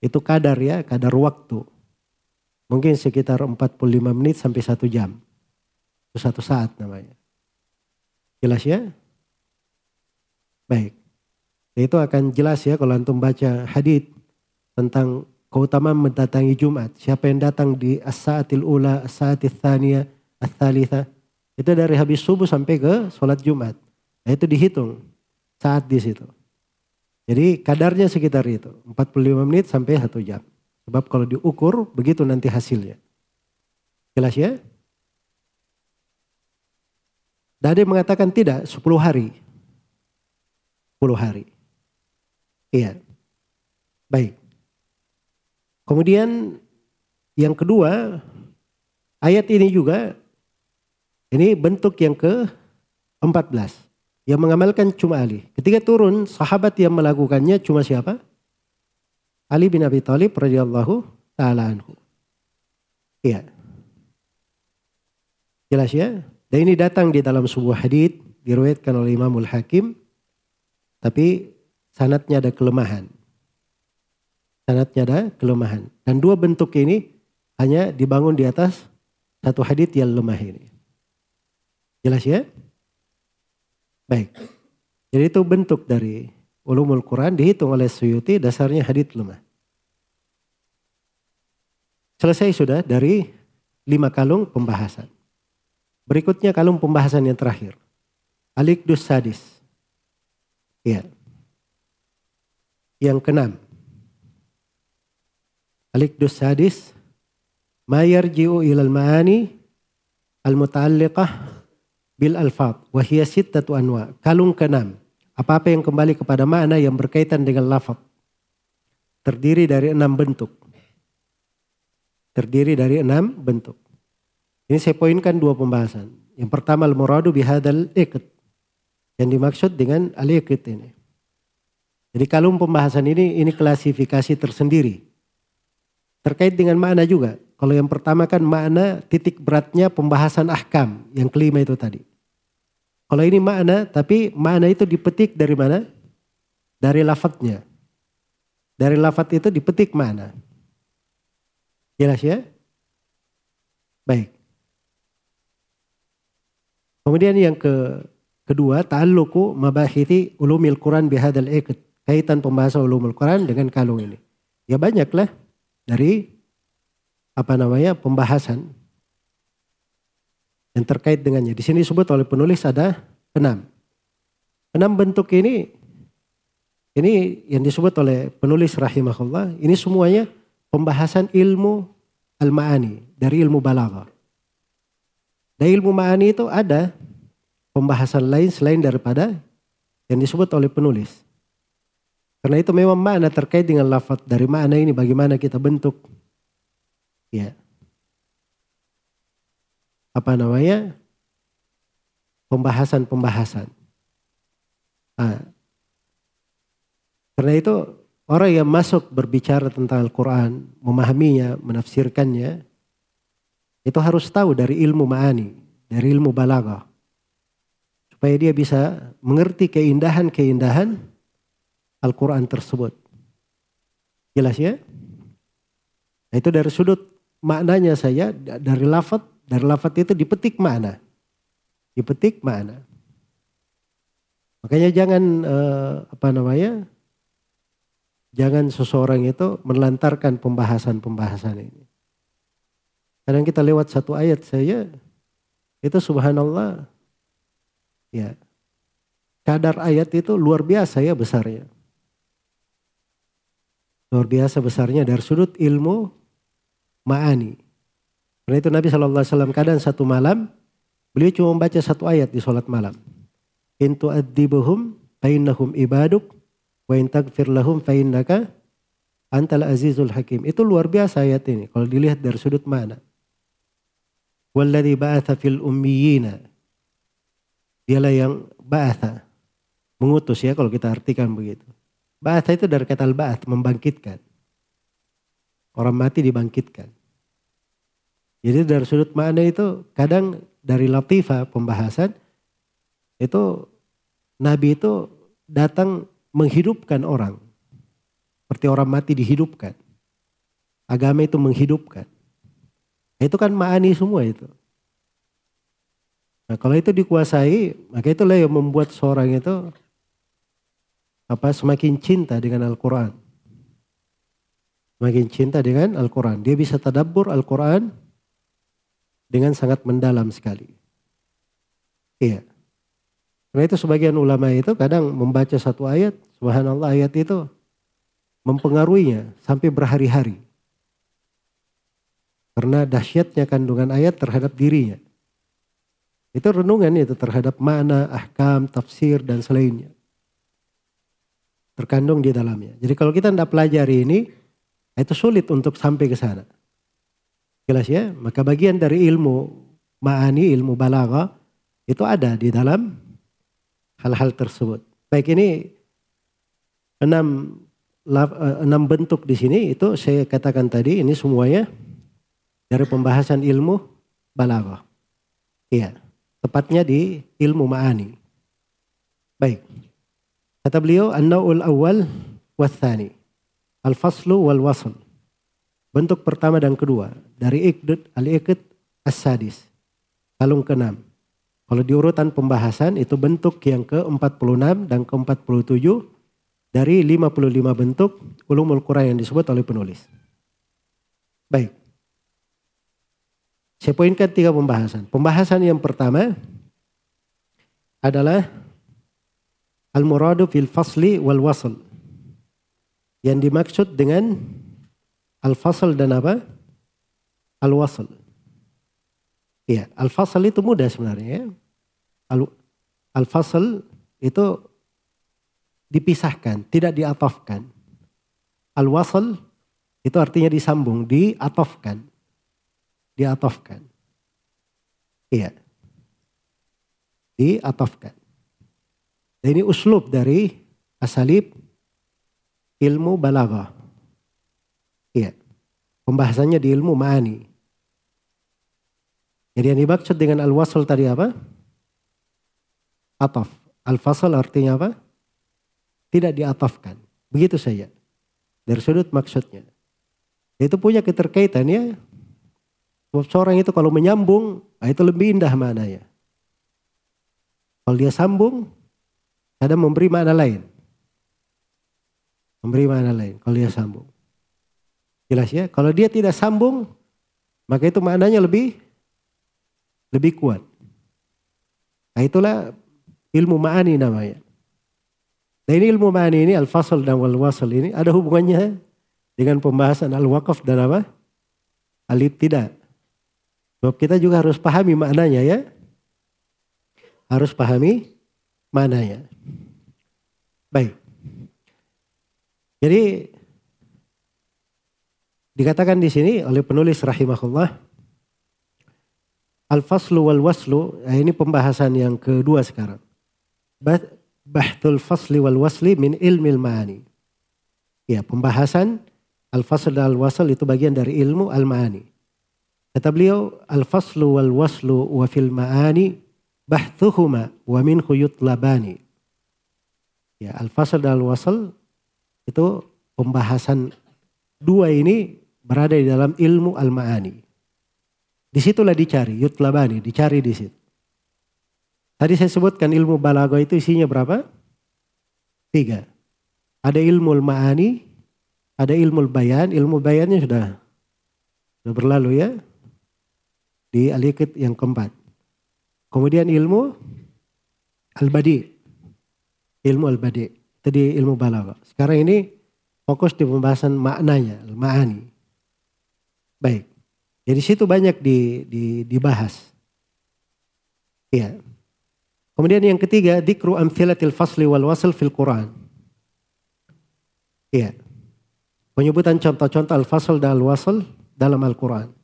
itu kadar ya, kadar waktu. Mungkin sekitar 45 menit sampai satu jam. Itu satu saat namanya. Jelas ya? Baik. Itu akan jelas ya kalau antum baca hadith tentang keutamaan mendatangi Jumat. Siapa yang datang di as-saatil ula, as-saatil thaniya, as-thalitha. Itu dari habis subuh sampai ke sholat Jumat. Nah itu dihitung saat di situ. Jadi kadarnya sekitar itu. 45 menit sampai 1 jam. Sebab kalau diukur begitu nanti hasilnya. Jelas ya? Dade mengatakan tidak 10 hari. 10 hari. Iya. Baik. Kemudian yang kedua, ayat ini juga ini bentuk yang ke-14. Yang mengamalkan cuma Ali. Ketika turun, sahabat yang melakukannya cuma siapa? Ali bin Abi Thalib radhiyallahu taala anhu. Iya. Jelas ya? Dan ini datang di dalam sebuah hadis diriwayatkan oleh Imamul Hakim tapi sanatnya ada kelemahan. Sanatnya ada kelemahan. Dan dua bentuk ini hanya dibangun di atas satu hadis yang lemah ini. Jelas ya? Baik. Jadi itu bentuk dari ulumul Quran dihitung oleh Suyuti dasarnya hadith lemah. Selesai sudah dari lima kalung pembahasan. Berikutnya kalung pembahasan yang terakhir. Alikdus sadis. Ya. Yang keenam. Alikdus sadis. Mayarji'u ilal ma'ani al-muta'alliqah bil alfab wahiyya sittatu anwa. Kalung keenam. Apa-apa yang kembali kepada makna yang berkaitan dengan lafaz. Terdiri dari enam bentuk. Terdiri dari enam bentuk. Ini saya poinkan dua pembahasan. Yang pertama al-muradu bihadal ikut. Yang dimaksud dengan al-ikut ini. Jadi kalung pembahasan ini, ini klasifikasi tersendiri. Terkait dengan makna juga. Kalau yang pertama kan makna titik beratnya pembahasan ahkam. Yang kelima itu tadi. Kalau ini makna, tapi makna itu dipetik dari mana? Dari lafadznya. Dari lafadz itu dipetik makna. Jelas ya? Baik. Kemudian yang ke kedua, ta'alluqu mabahithi ulumil Quran bihadal ikut. Kaitan pembahasan ulumul Quran dengan kalung ini. Ya banyaklah dari apa namanya pembahasan yang terkait dengannya. Di sini disebut oleh penulis ada enam. Enam bentuk ini ini yang disebut oleh penulis rahimahullah, ini semuanya pembahasan ilmu al-ma'ani dari ilmu balaghah. Dari ilmu ma'ani itu ada pembahasan lain selain daripada yang disebut oleh penulis. Karena itu memang makna terkait dengan lafaz dari makna ini bagaimana kita bentuk. Ya. Apa namanya? Pembahasan-pembahasan. Nah, karena itu orang yang masuk berbicara tentang Al-Quran, memahaminya, menafsirkannya, itu harus tahu dari ilmu ma'ani, dari ilmu balaghah. Supaya dia bisa mengerti keindahan-keindahan Al-Quran tersebut. Jelas ya? Itu dari sudut maknanya saya dari lafat dari lafat itu dipetik makna. Dipetik makna. Makanya jangan uh, apa namanya? Jangan seseorang itu melantarkan pembahasan-pembahasan ini. Kadang kita lewat satu ayat saya itu subhanallah ya kadar ayat itu luar biasa ya besarnya. Luar biasa besarnya dari sudut ilmu ma'ani. Karena itu Nabi SAW kadang satu malam beliau cuma membaca satu ayat di sholat malam. Intu adibuhum fa'innahum ibaduk Wa in tagfir lahum fa innaka antal azizul hakim. Itu luar biasa ayat ini kalau dilihat dari sudut mana. Walladhi ba'atha fil ummiyina. Dialah yang ba'atha. Mengutus ya kalau kita artikan begitu. Ba'atha itu dari kata al-ba'ath, membangkitkan. Orang mati dibangkitkan. Jadi dari sudut mana itu kadang dari latifah pembahasan itu Nabi itu datang menghidupkan orang. Seperti orang mati dihidupkan. Agama itu menghidupkan. Itu kan ma'ani semua itu. Nah kalau itu dikuasai, maka itulah yang membuat seorang itu apa semakin cinta dengan Al-Quran. Semakin cinta dengan Al-Quran. Dia bisa tadabbur Al-Quran dengan sangat mendalam sekali. Iya. Karena itu sebagian ulama itu kadang membaca satu ayat, subhanallah ayat itu mempengaruhinya sampai berhari-hari. Karena dahsyatnya kandungan ayat terhadap dirinya. Itu renungan itu terhadap makna, ahkam, tafsir, dan selainnya. Terkandung di dalamnya. Jadi kalau kita tidak pelajari ini, itu sulit untuk sampai ke sana. Jelas ya? Maka bagian dari ilmu ma'ani, ilmu balaga, itu ada di dalam hal-hal tersebut. Baik ini enam eh, enam bentuk di sini itu saya katakan tadi ini semuanya dari pembahasan ilmu balaghah. Iya, tepatnya di ilmu ma'ani. Baik. Kata beliau an-naw'ul awal wathani. Al-faslu wal wasl. Bentuk pertama dan kedua dari ikdud al-iqd as-sadis. Kalung keenam. Kalau diurutan pembahasan itu bentuk yang ke-46 dan ke-47 dari 55 bentuk ulumul Quran yang disebut oleh penulis. Baik. Saya poinkan tiga pembahasan. Pembahasan yang pertama adalah al-muradu fil fasli wal wasl. Yang dimaksud dengan al-fasl dan apa? Al-wasl. Iya, al-fasl itu mudah sebenarnya ya. Al-fasl itu dipisahkan, tidak diatofkan. Al-wasl itu artinya disambung, diatofkan. Diatofkan. Iya. Diatofkan. Dan ini uslub dari asalib ilmu balaghah. Iya. Pembahasannya di ilmu ma'ani. Jadi yang dimaksud dengan al-wasl tadi apa? Ataf. Al-fasl artinya apa? Tidak diatafkan. Begitu saja. Dari sudut maksudnya. Itu punya keterkaitan ya. Seorang itu kalau menyambung, nah itu lebih indah maknanya. Kalau dia sambung, ada memberi makna lain. Memberi makna lain kalau dia sambung. Jelas ya? Kalau dia tidak sambung, maka itu maknanya lebih lebih kuat. Nah itulah ilmu ma'ani namanya. Nah ini ilmu ma'ani ini al-fasl dan wal-wasl ini ada hubungannya dengan pembahasan al-waqaf dan apa? Al-ibtida. Sebab kita juga harus pahami maknanya ya. Harus pahami maknanya. Baik. Jadi dikatakan di sini oleh penulis rahimahullah Al-faslu wal waslu, nah ini pembahasan yang kedua sekarang. Bahtul fasli wal wasli min ilmil ma'ani. Ya, pembahasan al-fasl dan al-wasl itu bagian dari ilmu al-ma'ani. Kata beliau, al-faslu wal waslu wa fil ma'ani bahtuhuma wa min yutlabani. Ya, al-fasl dan al-wasl itu pembahasan dua ini berada di dalam ilmu al-ma'ani. Di situlah dicari, yutlabani, dicari di situ. Tadi saya sebutkan ilmu balago itu isinya berapa? Tiga. Ada ilmu al-ma'ani, ada ilmu bayan, ilmu bayannya sudah, sudah berlalu ya. Di alikit yang keempat. Kemudian ilmu al-badi. Ilmu al-badi. Itu di ilmu balago. Sekarang ini fokus di pembahasan maknanya, al-ma'ani. Baik. Jadi situ banyak di, di, dibahas. Iya. Kemudian yang ketiga, dikru amthilatil fasli wal wasl fil Quran. Iya. Penyebutan contoh-contoh al-fasl dan al-wasl dalam Al-Quran.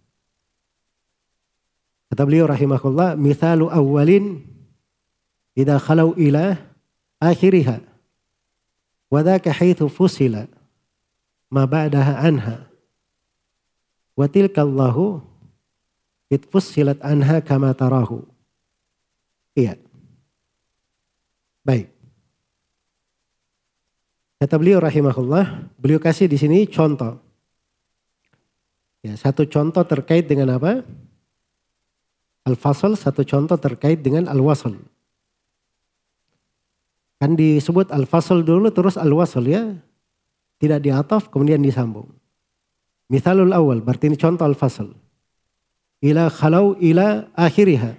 Kata beliau rahimahullah, mithalu awalin idha khalau ila akhiriha. Wadaka haithu fusila ma ba'daha anha. Wa tilkallahu itfussilat anha kama tarahu. Iya. Baik. Kata beliau rahimahullah, beliau kasih di sini contoh. Ya, satu contoh terkait dengan apa? Al-fasl, satu contoh terkait dengan al-wasl. Kan disebut al-fasl dulu terus al-wasl ya. Tidak diataf kemudian disambung. Misalul awal, berarti ini contoh al-fasl. Ila khalau ila akhiriha.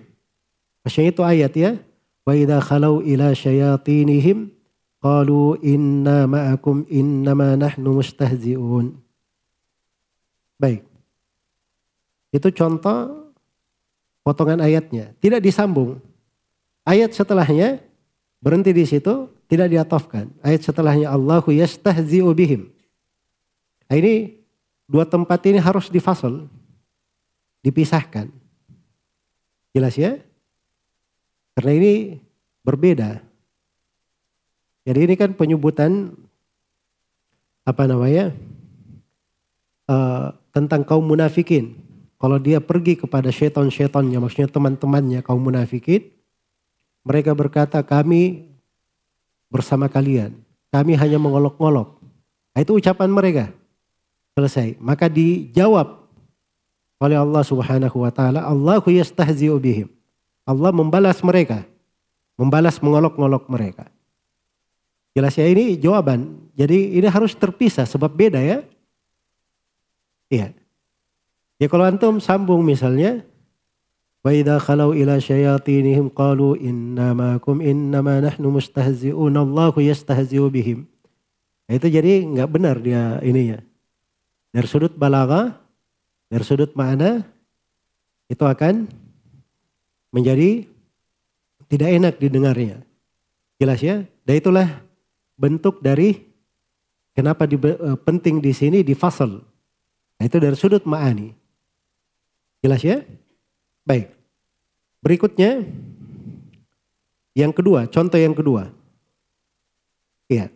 Maksudnya itu ayat ya. Wa idha khalau ila syayatinihim qalu inna ma'akum innama nahnu mustahzi'un. Baik. Itu contoh potongan ayatnya. Tidak disambung. Ayat setelahnya berhenti di situ, tidak diatofkan. Ayat setelahnya Allahu yastahzi'u bihim. Nah, ini Dua tempat ini harus difasal, dipisahkan. Jelas ya? Karena ini berbeda. Jadi ini kan penyebutan apa namanya uh, tentang kaum munafikin. Kalau dia pergi kepada syaitan-syaitannya, maksudnya teman-temannya kaum munafikin, mereka berkata kami bersama kalian. Kami hanya mengolok-ngolok. Nah, itu ucapan mereka. Selesai. Maka dijawab oleh Allah Subhanahu wa taala, Allahu yastahzi'u bihim. Allah membalas mereka. Membalas mengolok-ngolok mereka. Jelas ya ini jawaban. Jadi ini harus terpisah sebab beda ya. Iya. Ya kalau antum sambung misalnya wa idza khalau ila syayatinihim qalu inna ma'akum innama nahnu mustahzi'un Allahu yastahzi'u bihim. Nah, itu jadi nggak benar dia ini ya. Dari sudut balaga, dari sudut makna, itu akan menjadi tidak enak didengarnya. Jelas ya? Dan itulah bentuk dari kenapa di, uh, penting di sini di fasal. Nah, itu dari sudut ma'ani. Jelas ya? Baik. Berikutnya yang kedua, contoh yang kedua. Iya.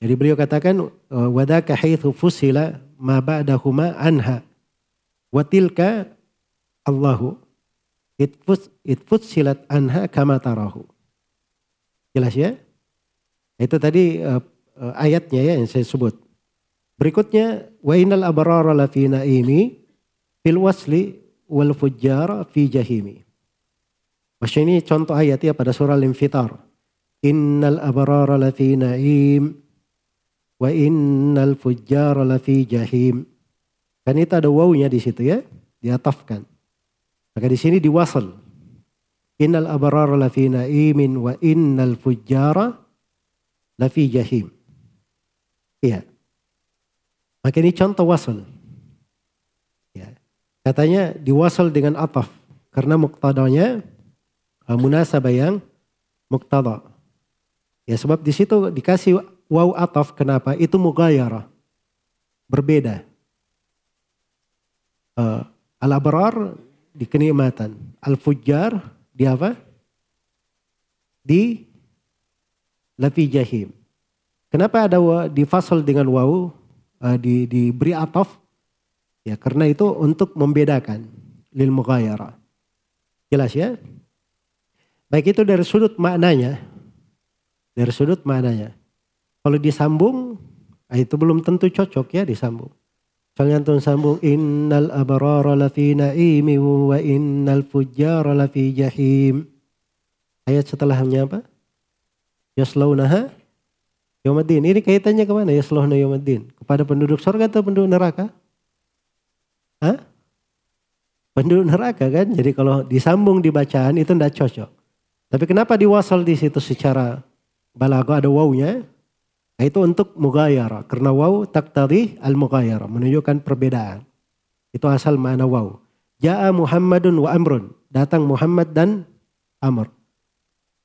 Jadi beliau katakan wadaka haitsu fusila ma ba'dahuma anha. Wa tilka Allahu itfus silat anha kama tarahu. Jelas ya? Itu tadi uh, ayatnya ya yang saya sebut. Berikutnya wa innal abrara la fi naimi fil wasli wal fujjara fi jahimi. Maksudnya ini contoh ayat ya pada surah Al-Infitar. Innal abrara la fi naim Wa innal fujjar lafi jahim. Kan itu ada wawunya di situ ya, diatafkan. Maka di sini diwasal. Innal abrar lafi naimin wa innal fujjara lafi jahim. Iya. Maka ini contoh wasal. Ya. Katanya diwasal dengan ataf. Karena muktadanya uh, munasabah yang muktada. Ya sebab di situ dikasih waw ataf kenapa? Itu mugayara. Berbeda. Uh, Al-abrar di kenikmatan. Al-fujjar di apa? Di lafi jahim. Kenapa ada di fasal dengan waw uh, di diberi ataf? Ya karena itu untuk membedakan lil mughayara. Jelas ya? Baik itu dari sudut maknanya. Dari sudut maknanya. Kalau disambung, ah, itu belum tentu cocok ya disambung. Misalnya antum sambung innal abrara lafi na'imin wa innal fujjara lafi jahim. Ayat setelahnya apa? Yaslaunaha yawmaddin. Ini kaitannya ke mana yaslaunaha yawmaddin? Kepada penduduk surga atau penduduk neraka? Hah? Penduduk neraka kan? Jadi kalau disambung di bacaan itu tidak cocok. Tapi kenapa diwasal di situ secara balago ada wawnya? Nah, itu untuk mugayara. Karena waw taktari al-mugayara. Menunjukkan perbedaan. Itu asal mana waw. Ja'a Muhammadun wa Amrun. Datang Muhammad dan Amr.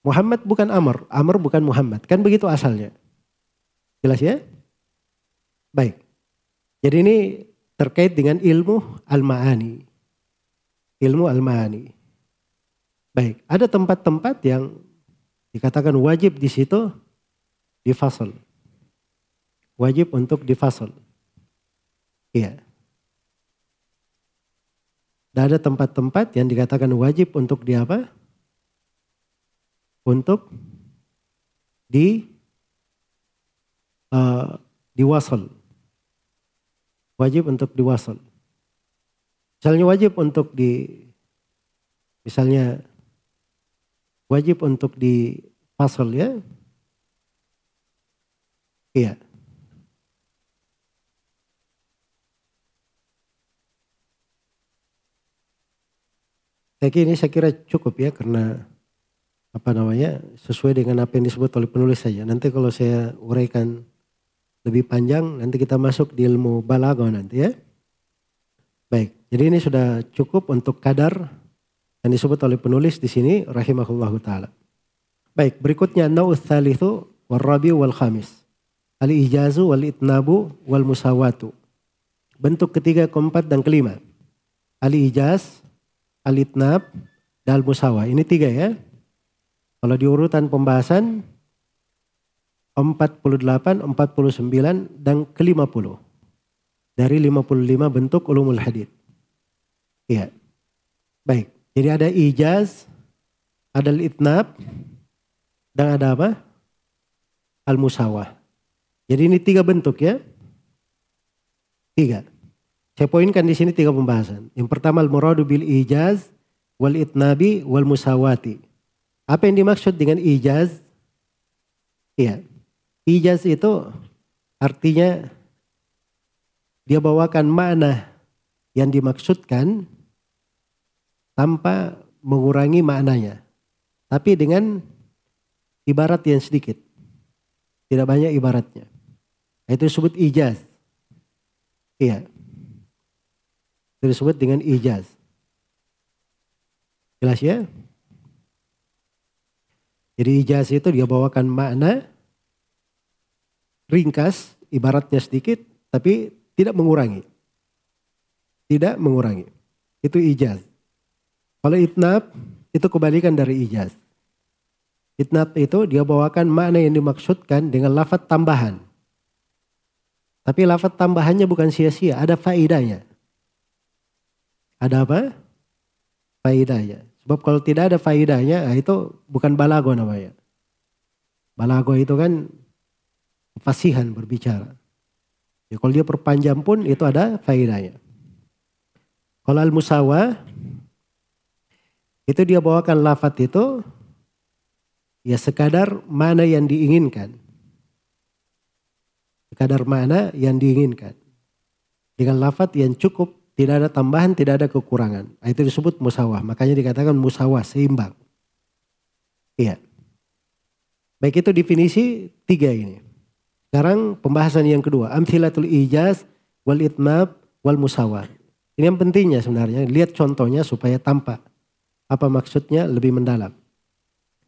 Muhammad bukan Amr. Amr bukan Muhammad. Kan begitu asalnya. Jelas ya? Baik. Jadi ini terkait dengan ilmu al-ma'ani. Ilmu al-ma'ani. Baik, ada tempat-tempat yang dikatakan wajib di situ difasal wajib untuk difasal. Iya. Dan ada tempat-tempat yang dikatakan wajib untuk di apa? Untuk di uh, diwasal. Wajib untuk diwasal. Misalnya wajib untuk di misalnya wajib untuk di pasal ya. Iya. Saya kira ini saya kira cukup ya karena apa namanya sesuai dengan apa yang disebut oleh penulis saja. Nanti kalau saya uraikan lebih panjang nanti kita masuk di ilmu balago nanti ya. Baik, jadi ini sudah cukup untuk kadar yang disebut oleh penulis di sini rahimahullah taala. Baik, berikutnya nau'uts tsalitsu warabi wal khamis. Al ijazu wal itnabu wal musawatu. Bentuk ketiga, keempat dan kelima. Al ijaz Al-Itnab, dan Al-Musawa. Ini tiga ya. Kalau di urutan pembahasan 48, 49, dan ke-50. Dari 55 bentuk ulumul hadith. Iya. Baik. Jadi ada ijaz, ada al-itnab, dan ada apa? Al-musawah. Jadi ini tiga bentuk ya. Tiga. Saya poinkan di sini tiga pembahasan. Yang pertama al-muradu bil ijaz wal itnabi wal musawati. Apa yang dimaksud dengan ijaz? Iya. Ijaz itu artinya dia bawakan makna yang dimaksudkan tanpa mengurangi maknanya. Tapi dengan ibarat yang sedikit. Tidak banyak ibaratnya. Itu disebut ijaz. Iya disebut dengan ijaz. Jelas ya? Jadi ijaz itu dia bawakan makna ringkas, ibaratnya sedikit, tapi tidak mengurangi. Tidak mengurangi. Itu ijaz. Kalau itnab, itu kebalikan dari ijaz. Itnab itu dia bawakan makna yang dimaksudkan dengan lafat tambahan. Tapi lafat tambahannya bukan sia-sia, ada faidahnya. Ada apa? Faidahnya. Sebab kalau tidak ada faidahnya, nah itu bukan balago namanya. Balago itu kan fasihan berbicara. Ya, kalau dia perpanjang pun itu ada faidahnya. Kalau al-musawa, itu dia bawakan lafat itu ya sekadar mana yang diinginkan. Sekadar mana yang diinginkan. Dengan lafat yang cukup tidak ada tambahan, tidak ada kekurangan. Nah, itu disebut musawah. Makanya dikatakan musawah, seimbang. Iya. Baik itu definisi tiga ini. Sekarang pembahasan yang kedua. Amthilatul ijaz wal itmab wal musawah. Ini yang pentingnya sebenarnya. Lihat contohnya supaya tampak. Apa maksudnya lebih mendalam.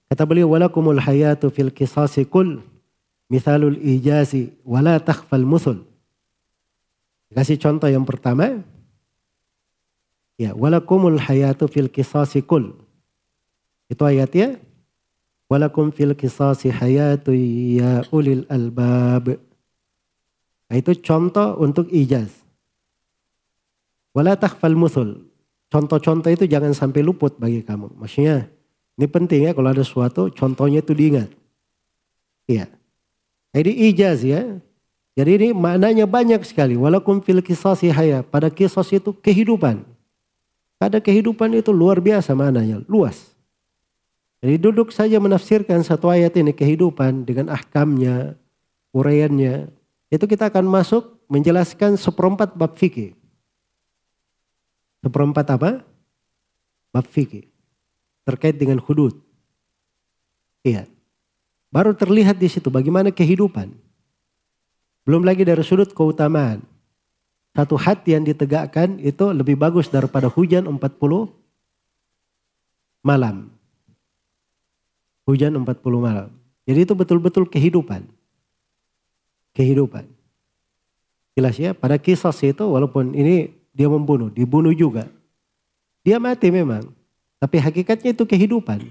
Kata beliau, walakumul hayatu fil kisasi kul mithalul ijazi wala takhfal muthul. Kasih contoh yang pertama, Ya, walakumul hayatu fil kisasi kul. Itu ayatnya. Walakum fil kisasi hayatu ya ulil albab. Nah, itu contoh untuk ijaz. Wala takhfal muthul. Contoh-contoh itu jangan sampai luput bagi kamu. Maksudnya ini penting ya kalau ada sesuatu contohnya itu diingat. Iya. Jadi ijaz ya. Jadi ini maknanya banyak sekali. Walaupun fil kisasi haya. Pada kisah itu kehidupan. Pada kehidupan itu luar biasa maknanya. Luas. Jadi duduk saja menafsirkan satu ayat ini kehidupan dengan ahkamnya, uraiannya. Itu kita akan masuk menjelaskan seperempat bab fikih. Seperempat apa? Bab fikih. Terkait dengan hudud. Iya. Baru terlihat di situ bagaimana kehidupan. Belum lagi dari sudut keutamaan. Satu hati yang ditegakkan itu lebih bagus daripada hujan 40 malam. Hujan 40 malam. Jadi itu betul-betul kehidupan. Kehidupan. Jelas ya, pada kisah itu walaupun ini dia membunuh, dibunuh juga. Dia mati memang. Tapi hakikatnya itu kehidupan.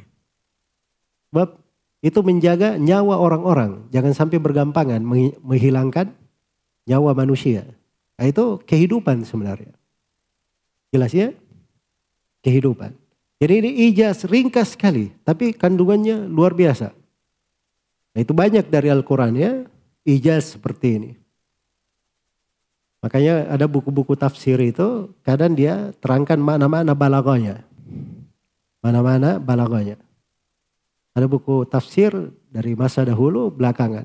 Sebab itu menjaga nyawa orang-orang. Jangan sampai bergampangan menghilangkan nyawa manusia. Nah, itu kehidupan sebenarnya. Jelas ya? Kehidupan. Jadi ini ijaz ringkas sekali. Tapi kandungannya luar biasa. Nah, itu banyak dari Al-Quran ya. Ijaz seperti ini. Makanya ada buku-buku tafsir itu kadang dia terangkan mana-mana balagonya. Mana-mana balagonya. Ada buku tafsir dari masa dahulu belakangan.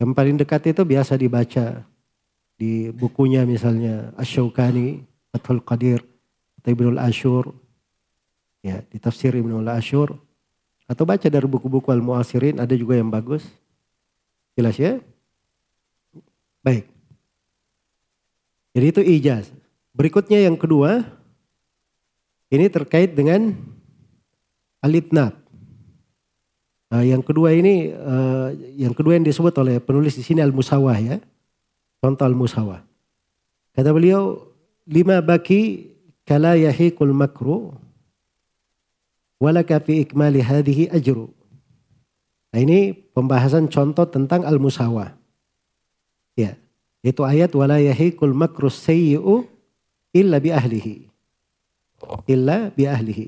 Yang paling dekat itu biasa dibaca di bukunya misalnya Ash-Shawkani, Fathul Qadir, Ibnul Ashur. Ya, di tafsir Ibnul Ashur. Atau baca dari buku-buku Al-Mu'asirin, ada juga yang bagus. Jelas ya? Baik. Jadi itu ijaz. Berikutnya yang kedua, ini terkait dengan alitnab. Nah, yang kedua ini, uh, yang kedua yang disebut oleh penulis di sini al-musawah ya. Contoh al-musawah. Kata beliau, lima baki kala yahiqul makru walaka fi ikmali hadhihi ajru. Nah, ini pembahasan contoh tentang al-musawah. Ya. Itu ayat wala yahiqul makru sayyi'u illa bi ahlihi. Illa bi ahlihi.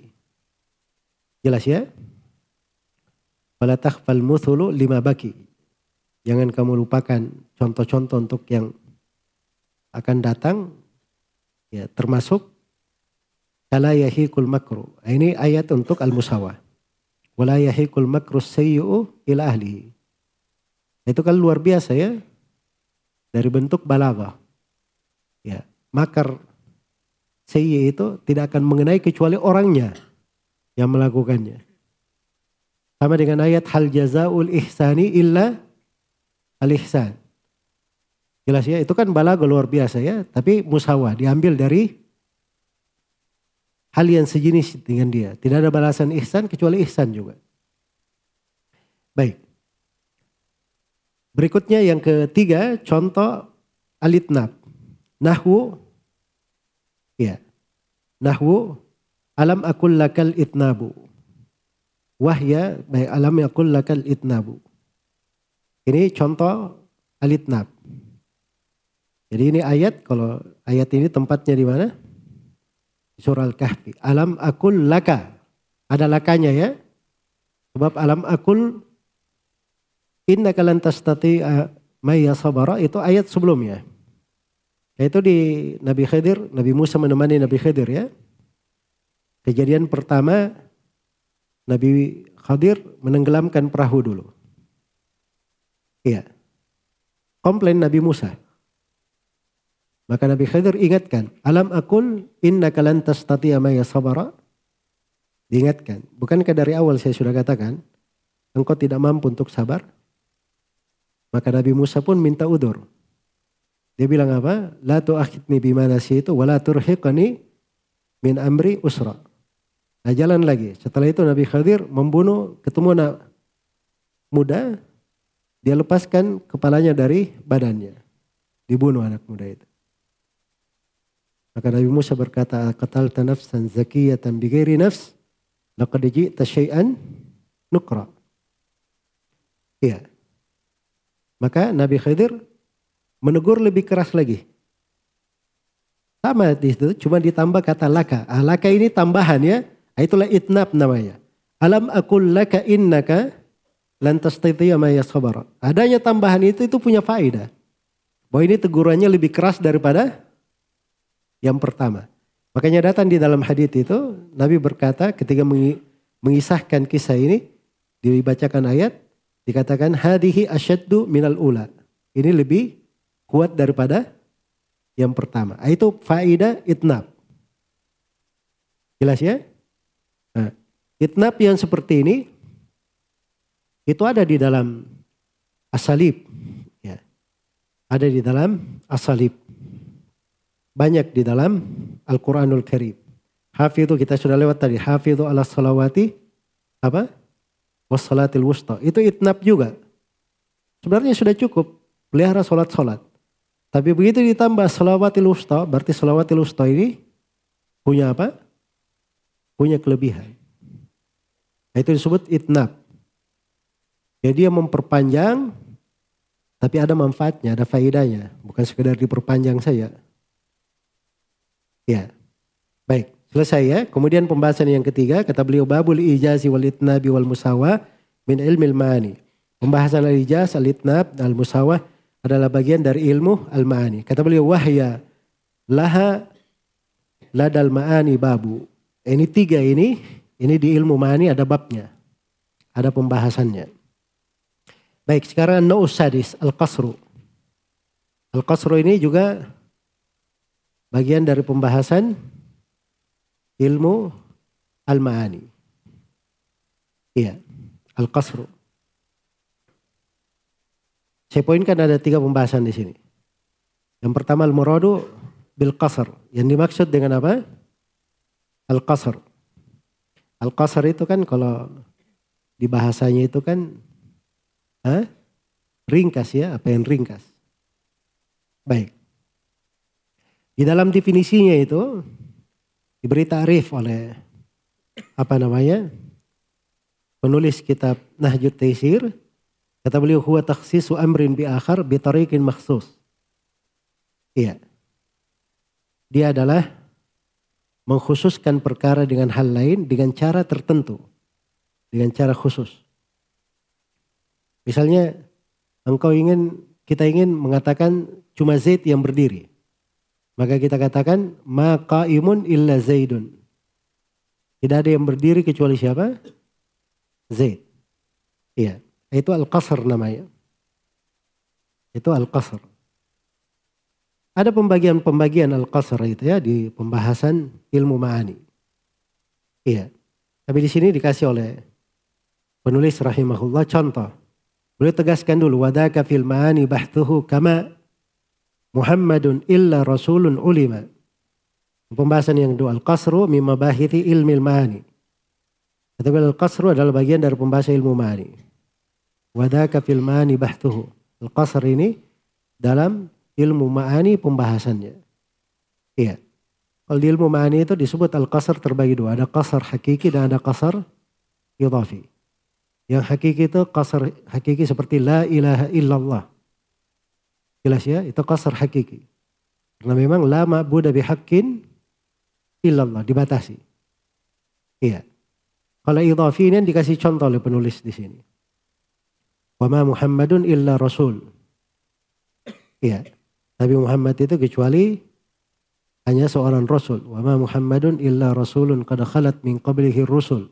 Jelas ya? Wala takhfal muthulu lima baki. Jangan kamu lupakan contoh-contoh untuk yang akan datang ya termasuk kala yahiqul makru. Nah, ini ayat untuk al-musawah. Wala yahiqul makru sayyi'u ila ahlihi. Itu kan luar biasa ya dari bentuk balaghah. Ya, makar sayyi itu tidak akan mengenai kecuali orangnya yang melakukannya. Sama dengan ayat hal jazaul ihsani illa al ihsan. Jelas ya, itu kan balago luar biasa ya, tapi musawah diambil dari hal yang sejenis dengan dia. Tidak ada balasan ihsan kecuali ihsan juga. Baik. Berikutnya yang ketiga contoh alitnab. Nahwu ya. Nahwu alam akul lakal itnabu. Wahya baik alam akul lakal itnabu. Ini contoh alitnab. Jadi ini ayat kalau ayat ini tempatnya di mana? Surah Al-Kahfi. Alam akul laka. Ada lakanya ya. Sebab alam akul Inna kalan tastati maya sabara itu ayat sebelumnya. Yaitu di Nabi Khidir, Nabi Musa menemani Nabi Khidir ya. Kejadian pertama Nabi Khidir menenggelamkan perahu dulu. Iya. Komplain Nabi Musa. Maka Nabi Khidir ingatkan, alam akul inna kalan tastati maya sabara. Diingatkan, bukankah dari awal saya sudah katakan, engkau tidak mampu untuk sabar? Maka Nabi Musa pun minta udur. Dia bilang apa? La tu'akhidni bima itu wa la turhiqani min amri usra. Nah jalan lagi. Setelah itu Nabi Khadir membunuh ketemu anak muda. Dia lepaskan kepalanya dari badannya. Dibunuh anak muda itu. Maka Nabi Musa berkata, Qatalta nafsan zakiyatan bighairi nafs, laqad ji'ta syai'an nukra. Iya. Maka Nabi Khidir menegur lebih keras lagi. Sama di situ, cuma ditambah kata laka. Ah, laka ini tambahan ya. Ah, itulah itnab namanya. Alam akul laka innaka lantas ma yasabara. Adanya tambahan itu itu punya faedah. Bahwa ini tegurannya lebih keras daripada yang pertama. Makanya datang di dalam hadis itu Nabi berkata ketika mengisahkan kisah ini dibacakan ayat dikatakan hadihi asyaddu minal ula. Ini lebih kuat daripada yang pertama. Ah, itu faida itnab. Jelas ya? Nah, itnab yang seperti ini itu ada di dalam asalib. Ya. Ada di dalam asalib. Banyak di dalam Al-Quranul Karim. Hafidhu kita sudah lewat tadi. Hafidhu ala salawati apa? Wassalatil wusta. Itu itnab juga. Sebenarnya sudah cukup. Pelihara sholat-sholat. Tapi begitu ditambah salawatil wusta. Berarti salawatil wusta ini punya apa? Punya kelebihan. Itu disebut itnab. Jadi dia memperpanjang tapi ada manfaatnya, ada faedahnya. Bukan sekedar diperpanjang saja. Ya. Baik, selesai ya. Kemudian pembahasan yang ketiga, kata beliau babul ijazi wal itnabi wal musawa min ilmil mani. Pembahasan al-ijaz, al-itnab, al-musawa adalah bagian dari ilmu al-ma'ani. Kata beliau wahya laha ladal ma'ani babu. Ini tiga ini, ini di ilmu ma'ani ada babnya. Ada pembahasannya. Baik, sekarang na'us sadis, al-qasru. Al-qasru ini juga bagian dari pembahasan ilmu al-ma'ani. Iya, al-qasru. Saya poinkan ada tiga pembahasan di sini. Yang pertama al-muradu bil qasr. Yang dimaksud dengan apa? Al-qasr. Al-qasr itu kan kalau di bahasanya itu kan Hah? Ringkas ya, apa yang ringkas. Baik. Di dalam definisinya itu diberi tarif oleh apa namanya? Penulis kitab Nahjut Taisir kata beliau huwa takhsisu amrin bi akhar bi tariqin makhsus. Iya. Dia adalah mengkhususkan perkara dengan hal lain dengan cara tertentu. Dengan cara khusus. Misalnya engkau ingin kita ingin mengatakan cuma Zaid yang berdiri. Maka kita katakan maka imun illa Zaidun. Tidak ada yang berdiri kecuali siapa? Zaid. Iya, itu al-qasr namanya. Itu al-qasr. Ada pembagian-pembagian al-qasr itu ya di pembahasan ilmu ma'ani. Iya. Tapi di sini dikasih oleh penulis rahimahullah contoh. Beliau tegaskan dulu wadaka fil ma'ani bahtuhu kama Muhammadun illa rasulun ulima. Pembahasan yang kedua al-qasru mimma bahithi ilmi ma'ani. Kata al-qasru adalah bagian dari pembahasan ilmu ma'ani. Wadaka fil ma'ani bahtuhu. Al-qasr ini dalam ilmu ma'ani pembahasannya. Iya. Kalau di ilmu ma'ani itu disebut al-qasr terbagi dua. Ada qasr hakiki dan ada qasr idhafi. Yang hakiki itu kasar hakiki seperti la ilaha illallah. Jelas ya, itu kasar hakiki. Karena memang la ma'budah bihaqqin illallah, dibatasi. Iya. Kalau idhafi ini dikasih contoh oleh penulis di sini. Wa ma Muhammadun illa rasul. Iya. Nabi Muhammad itu kecuali hanya seorang rasul. Wa ma Muhammadun illa rasulun qad khalat min qablihi rusul.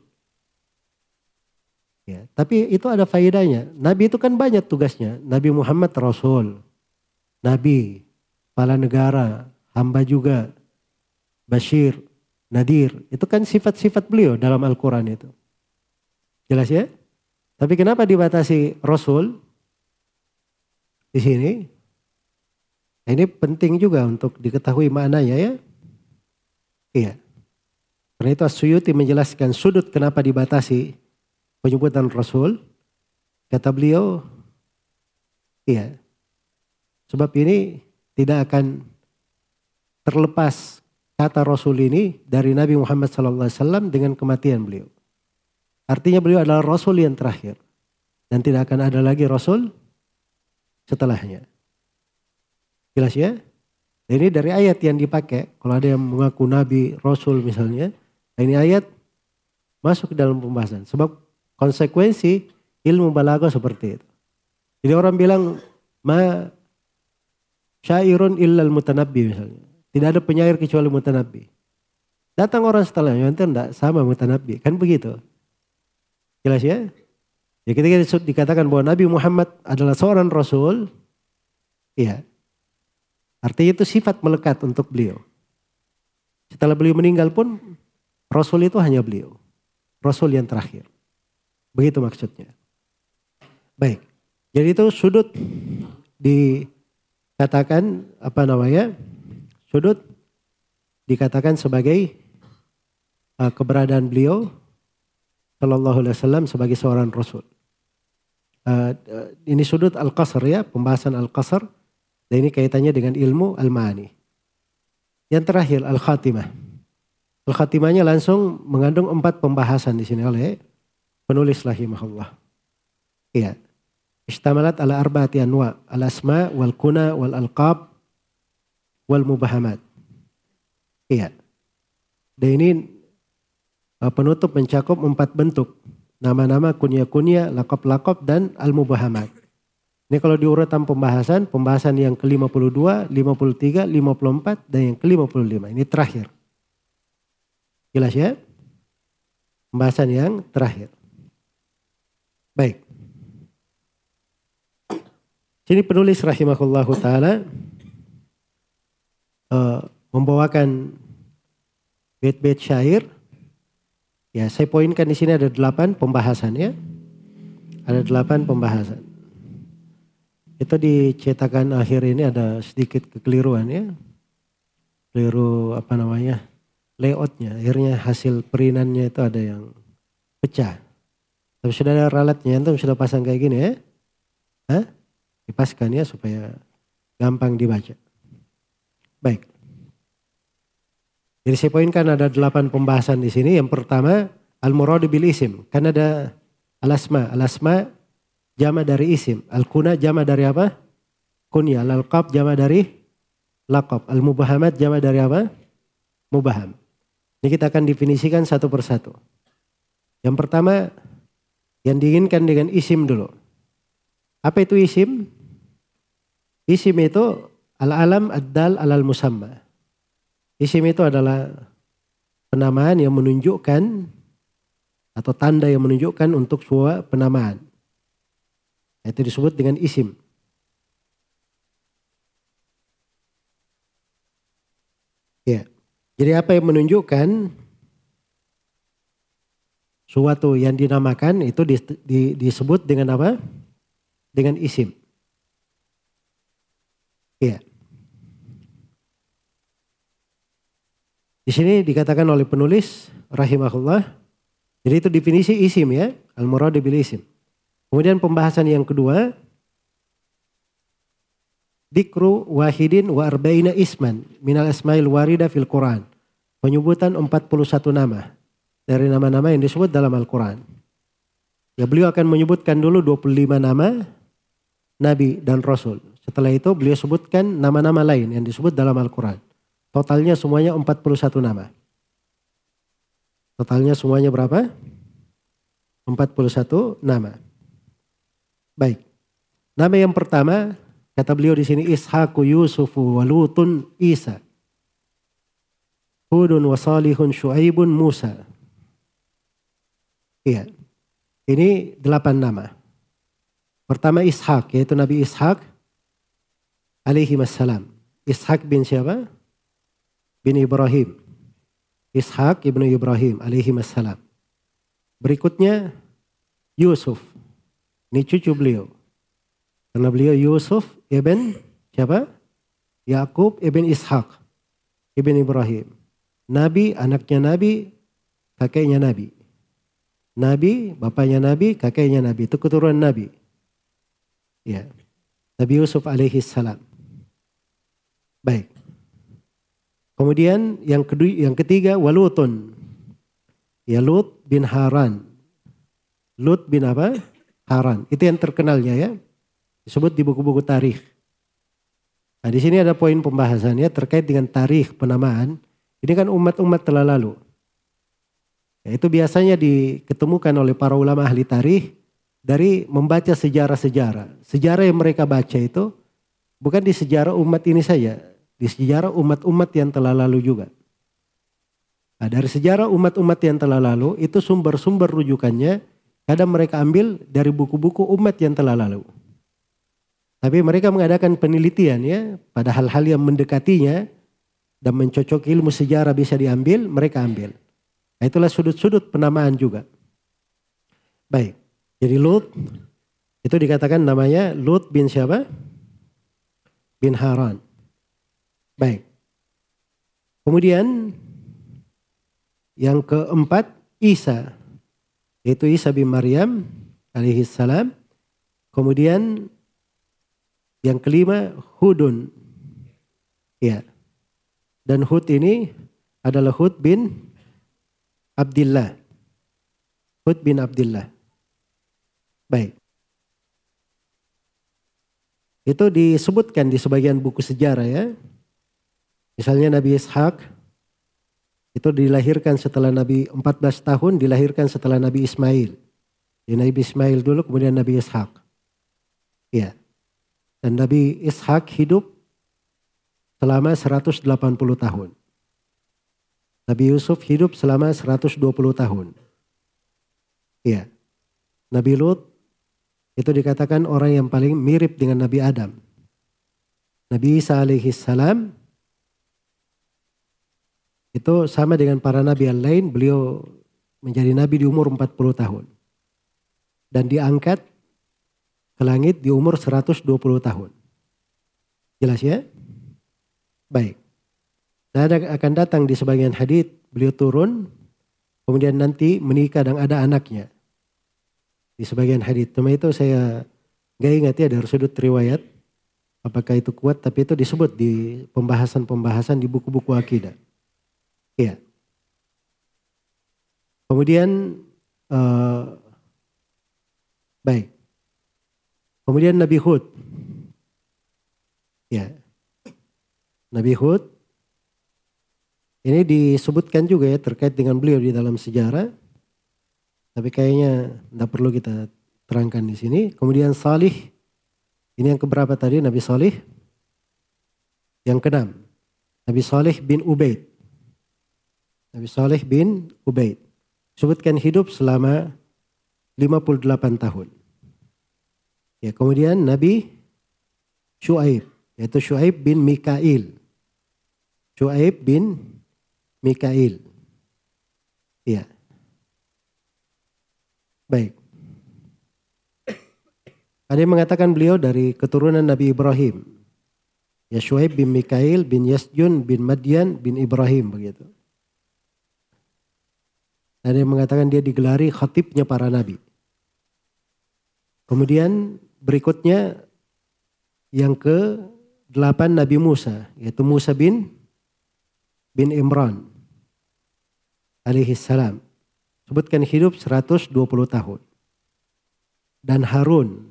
Ya, tapi itu ada faedahnya. Nabi itu kan banyak tugasnya. Nabi Muhammad Rasul, Nabi, kepala negara, hamba juga, Bashir, Nadir. Itu kan sifat-sifat beliau dalam Al-Quran itu. Jelas ya? Tapi kenapa dibatasi Rasul di sini? Nah, ini penting juga untuk diketahui maknanya ya. Iya. Karena itu Asyuyuti menjelaskan sudut kenapa dibatasi penyebutan Rasul, kata beliau, iya, sebab ini tidak akan terlepas kata Rasul ini dari Nabi Muhammad SAW dengan kematian beliau. Artinya beliau adalah Rasul yang terakhir. Dan tidak akan ada lagi Rasul setelahnya. Jelas ya? ini dari ayat yang dipakai. Kalau ada yang mengaku Nabi, Rasul misalnya. Ini ayat masuk ke dalam pembahasan. Sebab konsekuensi ilmu balaghah seperti itu. Jadi orang bilang ma syairun illal mutanabbi misalnya. Tidak ada penyair kecuali mutanabbi. Datang orang setelahnya itu enggak sama mutanabbi. Kan begitu. Jelas ya? Ya ketika dikatakan bahwa Nabi Muhammad adalah seorang Rasul. Iya. Artinya itu sifat melekat untuk beliau. Setelah beliau meninggal pun Rasul itu hanya beliau. Rasul yang terakhir. Begitu maksudnya. Baik. Jadi itu sudut dikatakan apa namanya? Sudut dikatakan sebagai uh, keberadaan beliau Shallallahu Alaihi Wasallam sebagai seorang Rasul. Uh, ini sudut al-qasr ya, pembahasan al-qasr. Dan ini kaitannya dengan ilmu al-ma'ani. Yang terakhir al-khatimah. Al-khatimahnya langsung mengandung empat pembahasan di sini oleh penulis rahimahullah. Iya. Istamalat ala arba'ati anwa, al-asma wal kuna wal alqab wal mubahamat. Iya. Dan ini uh, penutup mencakup empat bentuk. Nama-nama, kunya-kunya, lakop-lakop, dan al-mubahamat. Ini kalau diurutan pembahasan, pembahasan yang ke-52, 53, 54, dan yang ke-55. Ini terakhir. Jelas ya? Pembahasan yang terakhir. Baik. Sini penulis rahimahullahu taala uh, membawakan bait-bait syair. Ya, saya poinkan di sini ada delapan pembahasan ya. Ada delapan pembahasan. Itu di cetakan akhir ini ada sedikit kekeliruan ya. Keliru apa namanya? layoutnya. Akhirnya hasil perinannya itu ada yang pecah. Tapi sudah ada ralatnya, itu sudah pasang kayak gini ya. Hah? Dipaskan ya supaya gampang dibaca. Baik. Jadi saya poinkan ada delapan pembahasan di sini. Yang pertama al-muradu bil isim. Kan ada al-asma. Al-asma jama dari isim. Al-kuna jama dari apa? Kunya. Al-alqab jama dari laqab. Al-mubahamat jama dari apa? Mubaham. Ini kita akan definisikan satu persatu. Yang pertama yang diinginkan dengan isim dulu. Apa itu isim? Isim itu al-alam ad-dal alal musamma. Isim itu adalah penamaan yang menunjukkan atau tanda yang menunjukkan untuk sebuah penamaan. Itu disebut dengan isim. Ya. Jadi apa yang menunjukkan suatu yang dinamakan itu disebut dengan apa? Dengan isim. Iya. Di sini dikatakan oleh penulis rahimahullah. Jadi itu definisi isim ya. Al-murad bil isim. Kemudian pembahasan yang kedua. Dikru wahidin wa arba'ina isman minal asmail warida fil Quran. Penyebutan 41 nama dari nama-nama yang disebut dalam Al-Quran. Ya beliau akan menyebutkan dulu 25 nama Nabi dan Rasul. Setelah itu beliau sebutkan nama-nama lain yang disebut dalam Al-Quran. Totalnya semuanya 41 nama. Totalnya semuanya berapa? 41 nama. Baik. Nama yang pertama kata beliau di sini Ishaqu Yusufu Walutun Isa. Hudun wa Salihun Shu'aibun Musa. Iya. Ini delapan nama. Pertama Ishak, yaitu Nabi Ishak alaihi wassalam. Ishak bin siapa? Bin Ibrahim. Ishak ibnu Ibrahim alaihi wassalam. Berikutnya Yusuf. Ini cucu beliau. Karena beliau Yusuf ibn siapa? Yakub ibn Ishak ibn Ibrahim. Nabi, anaknya Nabi, kakeknya Nabi. Nabi, bapaknya Nabi, kakeknya Nabi. Itu keturunan Nabi. Ya. Nabi Yusuf alaihi salam. Baik. Kemudian yang kedua, yang ketiga Walutun. Ya Lut bin Haran. Lut bin apa? Haran. Itu yang terkenalnya ya. Disebut di buku-buku tarikh. Nah di sini ada poin pembahasannya terkait dengan tarikh penamaan. Ini kan umat-umat telah lalu. Ya, itu biasanya diketemukan oleh para ulama ahli tarikh dari membaca sejarah-sejarah. Sejarah yang mereka baca itu Bukan di sejarah umat ini saja, di sejarah umat-umat yang telah lalu juga. Nah, dari sejarah umat-umat yang telah lalu itu sumber-sumber rujukannya kadang mereka ambil dari buku-buku umat yang telah lalu. Tapi mereka mengadakan penelitian ya pada hal-hal yang mendekatinya dan mencocok ilmu sejarah bisa diambil, mereka ambil. Nah, itulah sudut-sudut penamaan juga. Baik, jadi Lut itu dikatakan namanya Lut bin siapa? Bin Haran. Baik. Kemudian yang keempat Isa, yaitu Isa bin Maryam alaihi salam. Kemudian yang kelima Hudun. Ya. Dan Hud ini adalah Hud bin Abdullah. Hud bin Abdullah. Baik. Itu disebutkan di sebagian buku sejarah ya. Misalnya Nabi Ishak itu dilahirkan setelah Nabi 14 tahun dilahirkan setelah Nabi Ismail. Jadi Nabi Ismail dulu kemudian Nabi Ishak. Ya. Dan Nabi Ishak hidup selama 180 tahun. Nabi Yusuf hidup selama 120 tahun. Ya. Nabi Lut itu dikatakan orang yang paling mirip dengan Nabi Adam. Nabi Isa alaihi salam itu sama dengan para nabi yang lain, beliau menjadi nabi di umur 40 tahun. Dan diangkat ke langit di umur 120 tahun. Jelas ya? Baik. Dan akan datang di sebagian hadis beliau turun, kemudian nanti menikah dan ada anaknya. Di sebagian hadis. Cuma itu saya gak ingat ya dari sudut riwayat. Apakah itu kuat, tapi itu disebut di pembahasan-pembahasan di buku-buku akidah. Iya. Kemudian uh, baik. Kemudian Nabi Hud. Ya. Nabi Hud ini disebutkan juga ya terkait dengan beliau di dalam sejarah. Tapi kayaknya tidak perlu kita terangkan di sini. Kemudian Salih. Ini yang keberapa tadi Nabi Salih? Yang keenam. Nabi Salih bin Ubaid. Nabi Saleh bin Ubaid. Sebutkan hidup selama 58 tahun. Ya, kemudian Nabi Shu'aib, yaitu Shu'aib bin Mikail. Shu'aib bin Mikail. Ya. Baik. Ada yang mengatakan beliau dari keturunan Nabi Ibrahim. Ya Shu'aib bin Mikail bin Yasjun bin Madian bin Ibrahim begitu. Ada yang mengatakan dia digelari khatibnya para nabi. Kemudian berikutnya yang ke delapan Nabi Musa, yaitu Musa bin bin Imran alaihi salam. Sebutkan hidup 120 tahun. Dan Harun.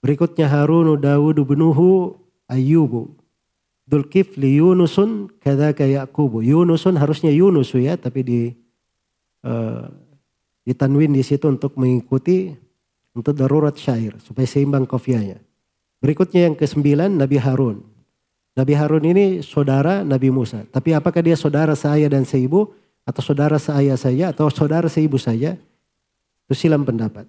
Berikutnya Harun, Dawud, Benuhu, Ayyubu. Dulkifli Yunusun, kadaka Yaqubu. Yunusun harusnya Yunus ya, tapi di uh, ditanwin di situ untuk mengikuti untuk darurat syair supaya seimbang kofianya. Berikutnya yang kesembilan Nabi Harun. Nabi Harun ini saudara Nabi Musa. Tapi apakah dia saudara saya dan seibu atau saudara saya saja atau saudara seibu saja? Itu silam pendapat.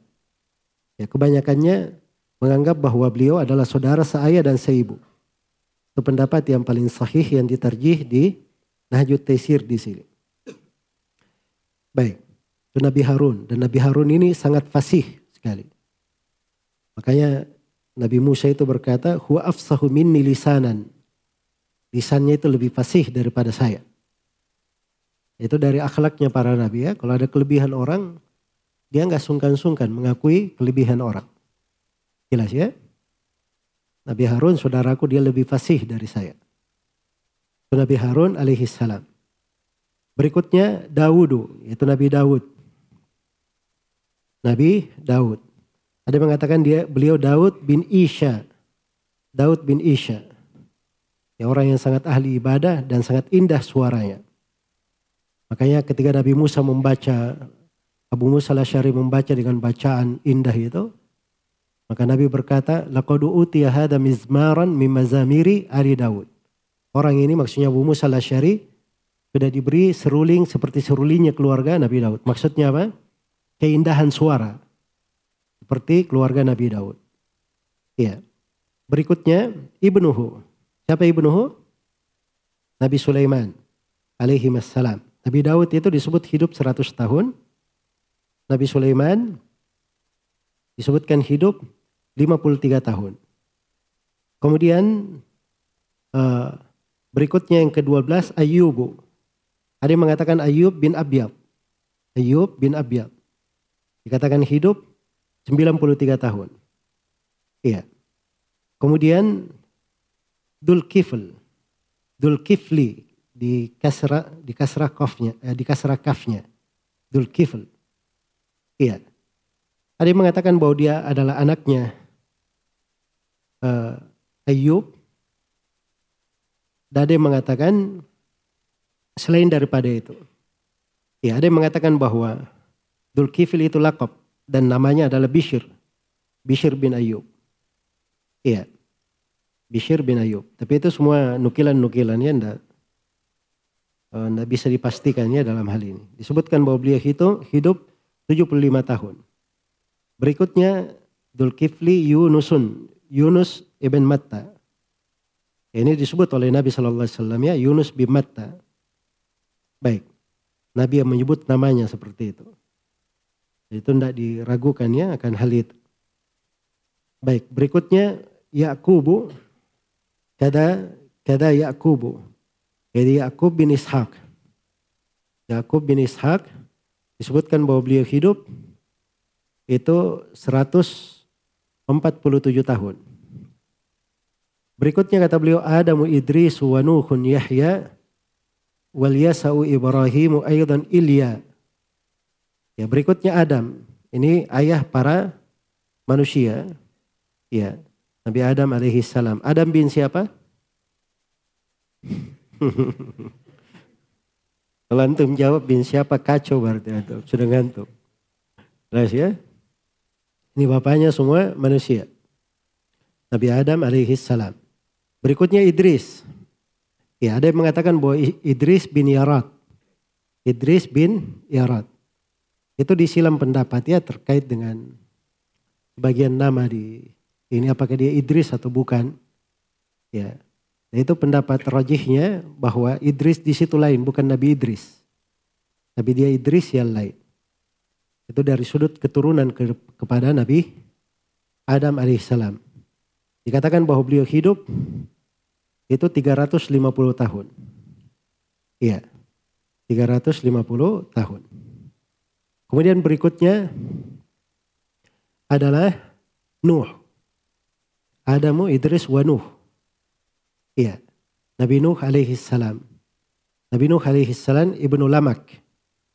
Ya, kebanyakannya menganggap bahwa beliau adalah saudara saya dan seibu. Itu pendapat yang paling sahih yang diterjih di Nahjud Taisir di sini. Baik, itu Nabi Harun. Dan Nabi Harun ini sangat fasih sekali. Makanya Nabi Musa itu berkata, Huwa afsahu minni lisanan. Lisannya itu lebih fasih daripada saya. Itu dari akhlaknya para nabi ya. Kalau ada kelebihan orang, dia nggak sungkan-sungkan mengakui kelebihan orang. Jelas ya? Nabi Harun, saudaraku dia lebih fasih dari saya. Nabi Harun alaihi salam. Berikutnya Dawudu, yaitu Nabi Daud. Nabi Daud. Ada yang mengatakan dia beliau Daud bin Isha. Daud bin Isha. Ya, orang yang sangat ahli ibadah dan sangat indah suaranya. Makanya ketika Nabi Musa membaca, Abu Musa al membaca dengan bacaan indah itu, Maka Nabi berkata, laqad utiya mizmaran min mazamiri Ali Daud. Orang ini maksudnya Abu Musa al-Asy'ari sudah diberi seruling seperti serulingnya keluarga Nabi Daud. Maksudnya apa? Keindahan suara. Seperti keluarga Nabi Daud. Iya. Berikutnya Ibnuhu. Siapa Ibnuhu? Nabi Sulaiman alaihi wassalam. Nabi Daud itu disebut hidup 100 tahun. Nabi Sulaiman disebutkan hidup 53 tahun. Kemudian uh, berikutnya yang ke-12 Ayyub. Ada yang mengatakan Ayub bin Abyad. Ayub bin Abyad. Dikatakan hidup 93 tahun. Iya. Kemudian Dulkifl. Dulkifli di kasra di kasra kafnya eh, di kasra kafnya. Dulkifl. Iya. Ada yang mengatakan bahwa dia adalah anaknya uh, Ayub. Dan ada yang mengatakan selain daripada itu. Ya, ada yang mengatakan bahwa Dulkifil itu lakop dan namanya adalah Bishir. Bishir bin Ayub. Iya. Bishir bin Ayub. Tapi itu semua nukilan-nukilan ya enggak, enggak bisa dipastikannya dalam hal ini. Disebutkan bahwa beliau itu hidup 75 tahun. Berikutnya Dulkifli Yunusun Yunus ibn Matta. Ini disebut oleh Nabi Shallallahu Alaihi Wasallam ya Yunus bin Matta. Baik, Nabi yang menyebut namanya seperti itu. Itu tidak diragukan ya akan hal itu. Baik, berikutnya Yakubu kada kada Yakubu. Jadi Yakub bin Ishak. Yakub bin Ishak disebutkan bahwa beliau hidup itu 100 47 tahun. Berikutnya kata beliau Adamu Idris wa Nuhun Yahya wal Yasau Ibrahimu aydan Ilya. Ya, berikutnya Adam. Ini ayah para manusia. Ya, Nabi Adam alaihi salam. Adam bin siapa? Kalau antum jawab bin siapa kacau berarti atau sudah ngantuk. Jelas ya? Ini bapaknya semua manusia. Nabi Adam alaihi salam. Berikutnya Idris. Ya, ada yang mengatakan bahwa Idris bin Yarat. Idris bin Yarat. Itu disilam pendapat ya terkait dengan bagian nama di ini apakah dia Idris atau bukan. Ya. Nah, itu pendapat rajihnya bahwa Idris di situ lain bukan Nabi Idris. Tapi dia Idris yang lain. Itu dari sudut keturunan ke, kepada Nabi Adam alaihissalam. Dikatakan bahwa beliau hidup itu 350 tahun. Iya. 350 tahun. Kemudian berikutnya adalah Nuh. Adamu Idris wa Nuh. Iya. Nabi Nuh alaihi salam. Nabi Nuh alaihi salam ibnu Lamak.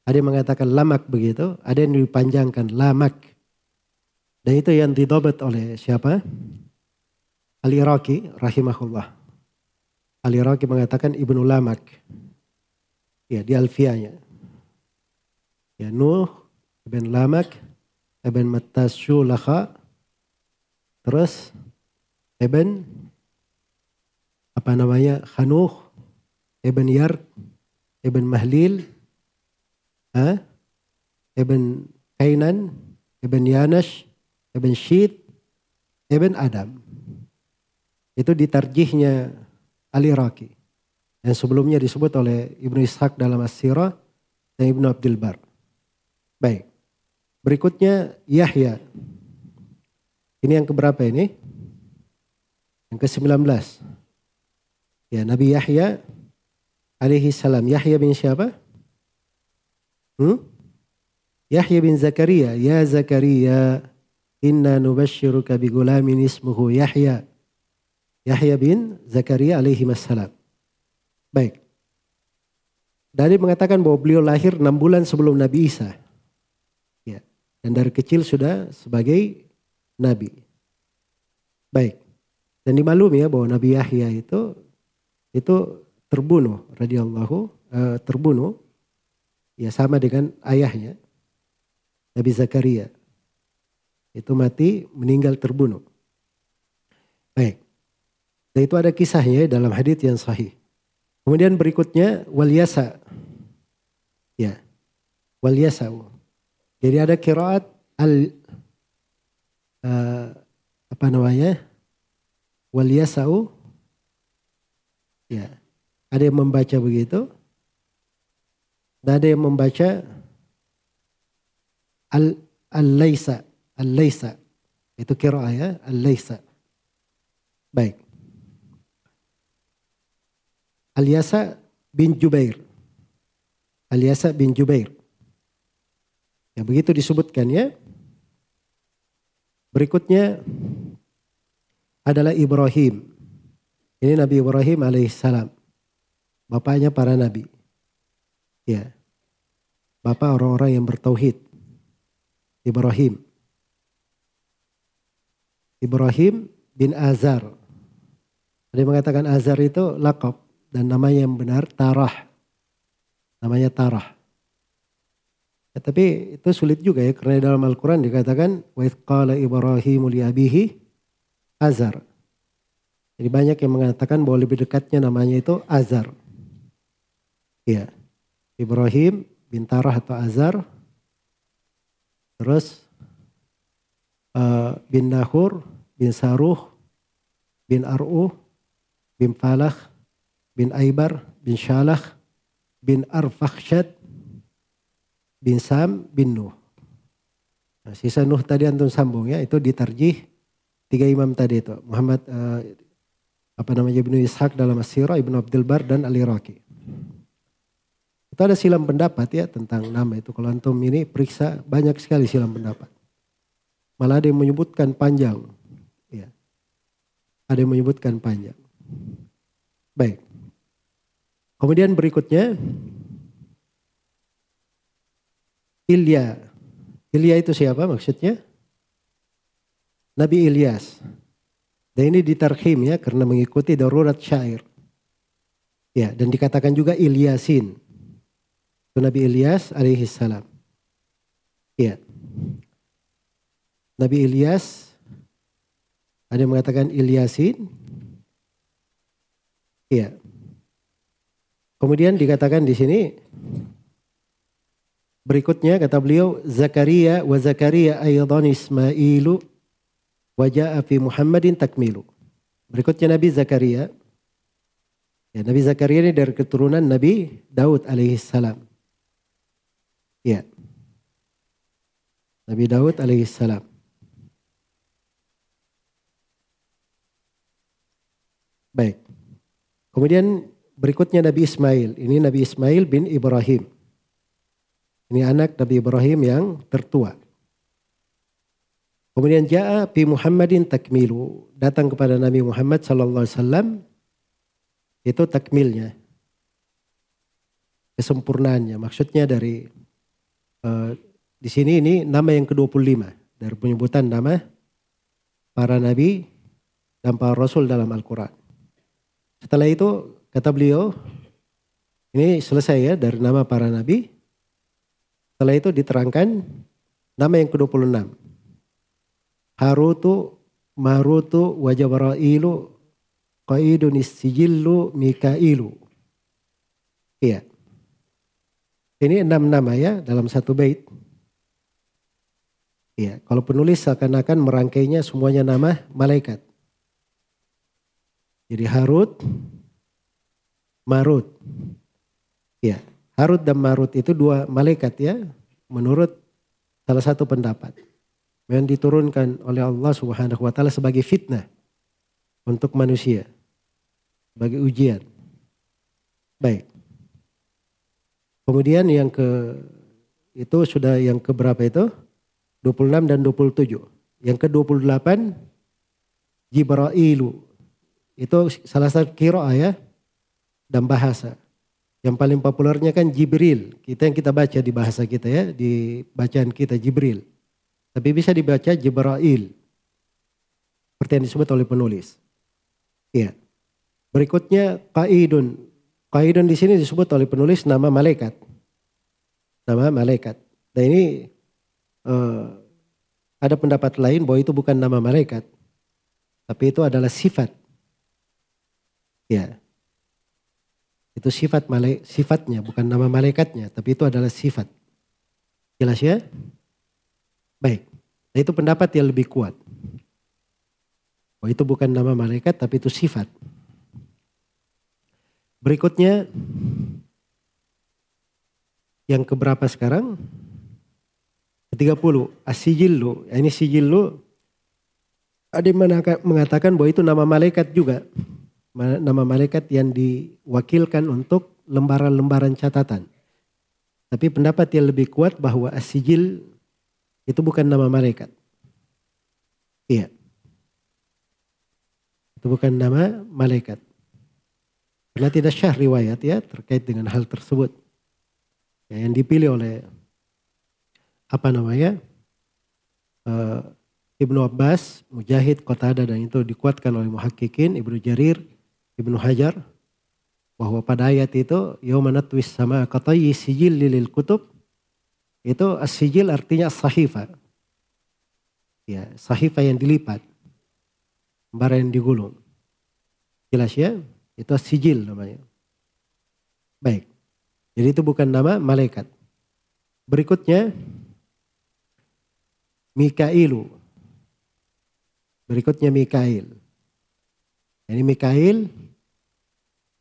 Ada yang mengatakan lamak begitu, ada yang dipanjangkan lamak. Dan itu yang didobat oleh siapa? Al-Iraqi rahimahullah. Al-Iraqi mengatakan Ibnu Lamak. Ya, di Alfianya. Ya, Nuh, Ibn Lamak, Ibn Mattasyulakha, terus Ibn apa namanya? Khanuh, Ibn Yar, Ibn Mahlil, ha? Ibn Kainan, Ibn Yanash, Ibn Syid, Ibn Adam. Itu ditarjihnya Ali Raki. Yang sebelumnya disebut oleh Ibnu Ishaq dalam As-Sirah dan Ibnu Abdul Bar. Baik. Berikutnya Yahya. Ini yang keberapa ini? Yang ke-19. Ya, Nabi Yahya alaihi salam. Yahya bin siapa? Hmm? Yahya bin Zakaria, ya Zakaria, inna nubashiruka bi gulamin ismuhu Yahya. Yahya bin Zakaria alaihi wassalam. Baik. Dari mengatakan bahwa beliau lahir enam bulan sebelum Nabi Isa. Ya. Dan dari kecil sudah sebagai Nabi. Baik. Dan dimaklumi ya bahwa Nabi Yahya itu itu terbunuh radhiyallahu uh, terbunuh ya sama dengan ayahnya Nabi Zakaria. Itu mati, meninggal terbunuh. Dan itu ada kisahnya dalam hadis yang sahih. Kemudian berikutnya wal yasa. Ya. Wal yasa. Jadi ada kiraat al uh, apa namanya? Wal. Ya. Ada yang membaca begitu. Dan ada yang membaca al al-laisa, al-laisa. Itu kiraat ya, al-laisa. Baik. Aliasa bin Jubair. Aliasa bin Jubair. Ya begitu disebutkan ya. Berikutnya adalah Ibrahim. Ini Nabi Ibrahim alaihissalam. Bapaknya para nabi. Ya. Bapak orang-orang yang bertauhid. Ibrahim. Ibrahim bin Azar. Ada yang mengatakan Azar itu lakop dan namanya yang benar Tarah. Namanya Tarah. Ya, tapi itu sulit juga ya karena dalam Al-Quran dikatakan wa qala Ibrahim li abihi Azar. Jadi banyak yang mengatakan bahwa lebih dekatnya namanya itu Azar. Ya. Ibrahim bin Tarah atau Azar. Terus uh, bin Nahur, bin Saruh, bin Ar'u, bin Falakh, bin Aibar bin Shalah bin Arfakhshad bin Sam bin Nuh. Nah, sisa Nuh tadi antum sambung ya itu ditarjih tiga imam tadi itu Muhammad uh, apa namanya Ibnu Ishaq dalam Asyira, Ibnu Abdul Bar dan Ali Raqi. Itu ada silam pendapat ya tentang nama itu. Kalau antum ini periksa banyak sekali silam pendapat. Malah ada yang menyebutkan panjang. Ya. Ada yang menyebutkan panjang. Baik. Kemudian berikutnya Ilya. Ilya itu siapa maksudnya? Nabi Ilyas. Dan ini ditarhim ya karena mengikuti darurat syair. Ya, dan dikatakan juga Ilyasin. Itu Nabi Ilyas alaihi salam. Ya. Nabi Ilyas ada yang mengatakan Ilyasin. Iya. Kemudian dikatakan di sini berikutnya kata beliau Zakaria wa Zakaria aydan Ismailu wa jaa fi Muhammadin takmilu. Berikutnya Nabi Zakaria. Ya, Nabi Zakaria ini dari keturunan Nabi Daud alaihi salam. Ya. Nabi Daud alaihi salam. Baik. Kemudian Berikutnya Nabi Ismail. Ini Nabi Ismail bin Ibrahim. Ini anak Nabi Ibrahim yang tertua. Kemudian ja'a bi Muhammadin takmilu. Datang kepada Nabi Muhammad sallallahu alaihi wasallam itu takmilnya. Kesempurnaannya. Maksudnya dari uh, di sini ini nama yang ke-25 dari penyebutan nama para nabi dan para rasul dalam Al-Qur'an. Setelah itu Kata beliau, ini selesai ya dari nama para nabi. Setelah itu diterangkan nama yang ke-26. Harutu, Marutu, Wajabarailu, Qaidun Sijillu, Mikailu. Iya. Ini enam nama ya dalam satu bait. Iya, kalau penulis seakan-akan merangkainya semuanya nama malaikat. Jadi Harut, Marut. Ya, Harut dan Marut itu dua malaikat ya, menurut salah satu pendapat. Yang diturunkan oleh Allah Subhanahu wa taala sebagai fitnah untuk manusia. Sebagai ujian. Baik. Kemudian yang ke itu sudah yang ke berapa itu? 26 dan 27. Yang ke 28 Jibrailu. Itu salah satu kira ya dan bahasa. Yang paling populernya kan Jibril. Kita yang kita baca di bahasa kita ya, di bacaan kita Jibril. Tapi bisa dibaca Jibrail. Seperti yang disebut oleh penulis. Iya. Berikutnya Qaidun. Qaidun di sini disebut oleh penulis nama malaikat. Nama malaikat. Dan ini uh, Ada pendapat lain bahwa itu bukan nama malaikat. Tapi itu adalah sifat. Ya. Itu sifat sifatnya, bukan nama malaikatnya, tapi itu adalah sifat. Jelas ya? Baik. Nah, itu pendapat yang lebih kuat. Oh, itu bukan nama malaikat, tapi itu sifat. Berikutnya, yang keberapa sekarang? Ke-30. As-sijillu. Ini sijillu. Ada yang mengatakan bahwa itu nama malaikat juga. Nama malaikat yang diwakilkan untuk lembaran-lembaran catatan. Tapi pendapat yang lebih kuat bahwa as-sijil itu bukan nama malaikat. Iya. Itu bukan nama malaikat. Karena tidak syah riwayat ya terkait dengan hal tersebut. Ya, yang dipilih oleh apa namanya uh, Ibnu Abbas, Mujahid, Qatada dan itu dikuatkan oleh muhakkikin Ibnu Jarir, Ibnu Hajar bahwa pada ayat itu yaumanatwis sama katayi sijil lilil kutub itu as-sijil artinya sahifa. Ya, sahifa yang dilipat. Lembar yang digulung. Jelas ya? Itu as-sijil namanya. Baik. Jadi itu bukan nama malaikat. Berikutnya Mikailu. Berikutnya Mikail. Ini Mikail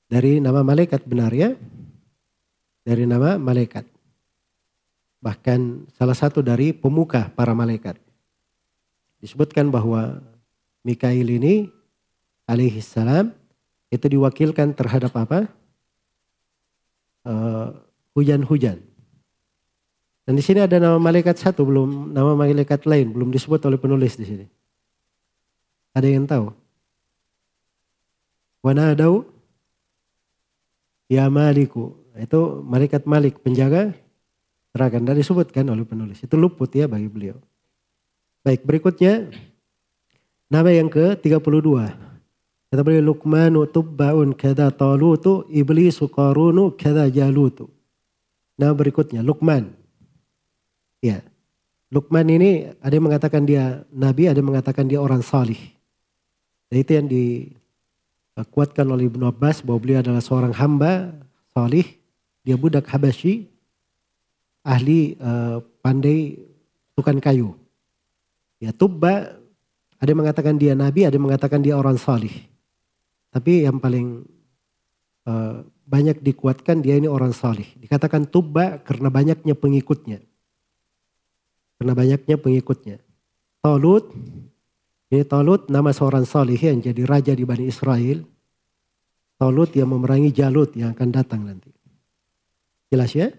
dari nama malaikat benar ya? Dari nama malaikat. Bahkan salah satu dari pemuka para malaikat. Disebutkan bahwa Mikail ini alaihi salam itu diwakilkan terhadap apa? Eh, hujan-hujan. Uh, Dan di sini ada nama malaikat satu, belum nama malaikat lain, belum disebut oleh penulis di sini. Ada yang tahu? Wanadau ya maliku. Itu malaikat malik, penjaga neraka. Dan disebutkan oleh penulis. Itu luput ya bagi beliau. Baik, berikutnya nama yang ke-32. Kata beliau Luqmanu tubbaun kada talutu iblisu qarunu kada jalutu. Nah berikutnya Luqman. Ya. Luqman ini ada yang mengatakan dia nabi, ada yang mengatakan dia orang salih. Dan itu yang dikuatkan oleh Ibnu Abbas bahwa beliau adalah seorang hamba salih. Dia budak Habasyi, ahli uh, pandai tukang kayu. Ya Tubba ada yang mengatakan dia nabi, ada yang mengatakan dia orang salih. Tapi yang paling uh, banyak dikuatkan dia ini orang salih. Dikatakan tuba karena banyaknya pengikutnya. Karena banyaknya pengikutnya. Talut, ini Talut nama seorang salih yang jadi raja di Bani Israel. Talut yang memerangi Jalut yang akan datang nanti. Jelas ya?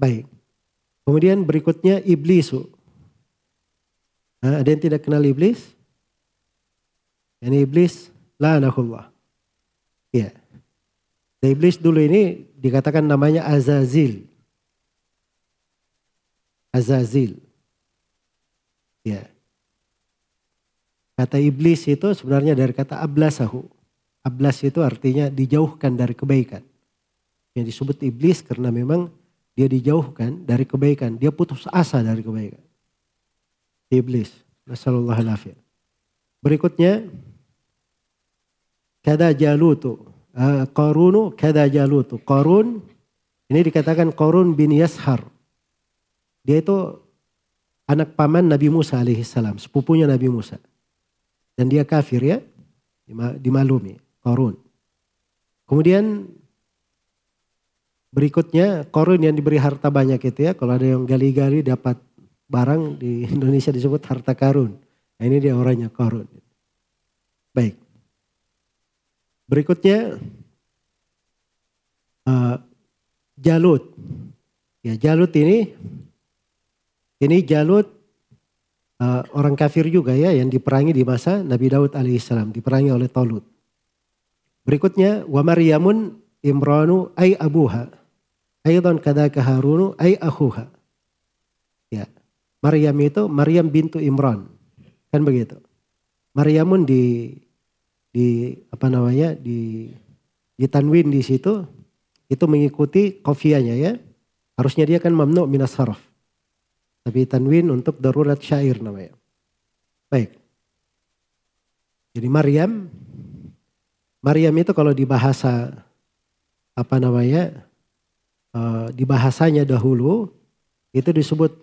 Baik. Kemudian berikutnya Iblisu. Nah, ada yang tidak kenal iblis? Ini iblis La'anahullah. Ya. Dan iblis dulu ini dikatakan namanya Azazil. Azazil. Ya. Kata iblis itu sebenarnya dari kata ablasahu. Ablas itu artinya dijauhkan dari kebaikan. Yang disebut iblis karena memang dia dijauhkan dari kebaikan. Dia putus asa dari kebaikan. Iblis. Nasallallahu Berikutnya kada jalutu. Uh, Qarunu kada jalutu. Qarun ini dikatakan Qarun bin Yashar. Dia itu anak paman Nabi Musa alaihissalam, sepupunya Nabi Musa. Dan dia kafir ya, dimaklumi, Qarun. Kemudian berikutnya Qarun yang diberi harta banyak itu ya, kalau ada yang gali-gali dapat barang di Indonesia disebut harta karun. Nah, ini dia orangnya Qarun. Baik. Berikutnya uh, Jalut. Ya Jalut ini ini Jalut uh, orang kafir juga ya yang diperangi di masa Nabi Daud alaihissalam diperangi oleh Talut. Berikutnya wa Maryamun Imranu ay abuha. Aidan kadaka Harunu ay akhuha. Ya. Maryam itu Maryam bintu Imran. Kan begitu. Maryamun di di apa namanya di tanwin di situ itu mengikuti kofianya ya. Harusnya dia kan mamnu minas saraf. Tapi tanwin untuk darurat syair namanya. Baik. Jadi Maryam, Maryam itu kalau di bahasa apa namanya, uh, di bahasanya dahulu itu disebut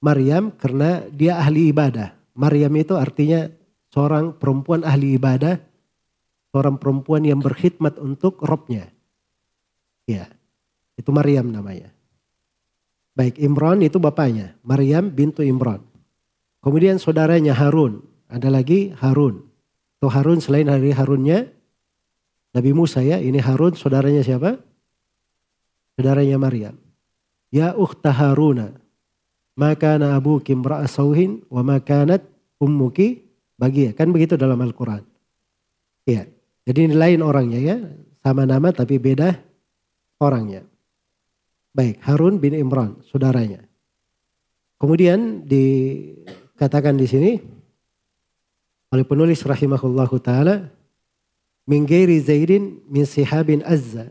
Maryam karena dia ahli ibadah. Maryam itu artinya seorang perempuan ahli ibadah, seorang perempuan yang berkhidmat untuk robnya. Ya, itu Maryam namanya. Baik, Imran itu bapaknya, Maryam bintu Imran. Kemudian saudaranya Harun, ada lagi Harun. Itu Harun selain dari Harunnya Nabi Musa ya, ini Harun saudaranya siapa? Saudaranya Maryam. Ya ukhta Haruna, maka na abuki imra'a sauhin wa makanat ummuki bagi kan begitu dalam Al-Qur'an. Iya. Jadi ini lain orangnya ya, sama nama tapi beda orangnya. Baik, Harun bin Imran, saudaranya. Kemudian dikatakan di sini oleh penulis rahimahullahu taala min ghairi Zaidin min sihabin Azza.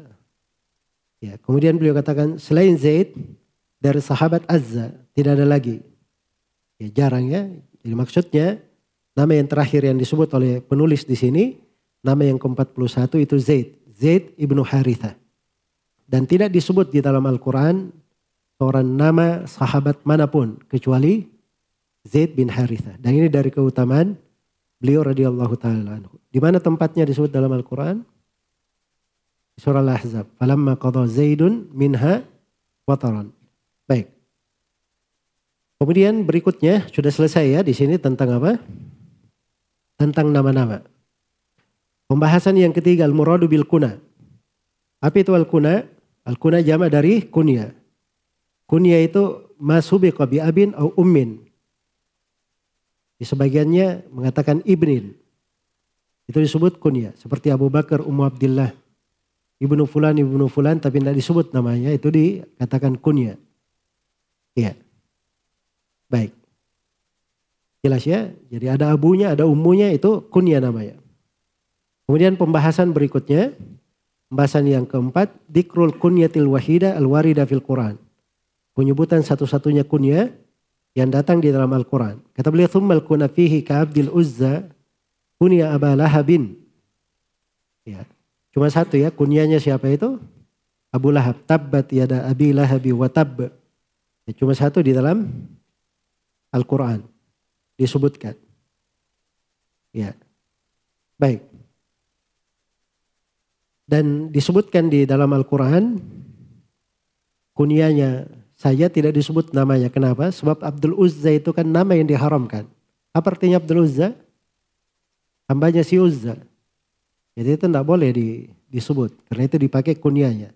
Ya, kemudian beliau katakan selain Zaid dari sahabat Azza tidak ada lagi. Ya, jarang ya. Jadi maksudnya nama yang terakhir yang disebut oleh penulis di sini nama yang ke-41 itu Zaid, Zaid ibnu Haritha. Dan tidak disebut di dalam Al-Quran seorang nama sahabat mana pun kecuali Zaid bin Haritha. Dan ini dari keutamaan beliau radhiyallahu taala anhu. Di mana tempatnya disebut dalam Al-Quran? Surah Al-Ahzab. Falamma qadha Zaidun minha wataran. Baik. Kemudian berikutnya sudah selesai ya di sini tentang apa? Tentang nama-nama. Pembahasan yang ketiga al-muradu bil kuna. Apa itu al-kuna? Al-kuna jama dari kunya. Kunya itu masubiqa bi abin au ummin. Di sebagiannya mengatakan ibnin. Itu disebut kunya. Seperti Abu Bakar, Ummu Abdillah. Ibnu Fulan, Ibnu Fulan tapi tidak disebut namanya. Itu dikatakan kunya. Iya. Baik. Jelas ya? Jadi ada abunya, ada umunya itu kunya namanya. Kemudian pembahasan berikutnya Pembahasan yang keempat, dikrul kunyatil wahida al-warida fil Quran. Penyebutan satu-satunya kunya yang datang di dalam Al-Quran. Kata beliau, Thummal kuna fihi ka abdil uzza kunya aba lahabin. Ya. Cuma satu ya, kunyanya siapa itu? Abu Lahab. Tabbat yada abi lahabi wa tab. Ya, cuma satu di dalam Al-Quran. Disebutkan. Ya. Baik. Dan disebutkan di dalam Al-Quran, kunianya saja tidak disebut namanya. Kenapa? Sebab Abdul Uzza itu kan nama yang diharamkan. Apa artinya Abdul Uzza? Hambanya si Uzza. Jadi itu tidak boleh di, disebut. Karena itu dipakai kunianya.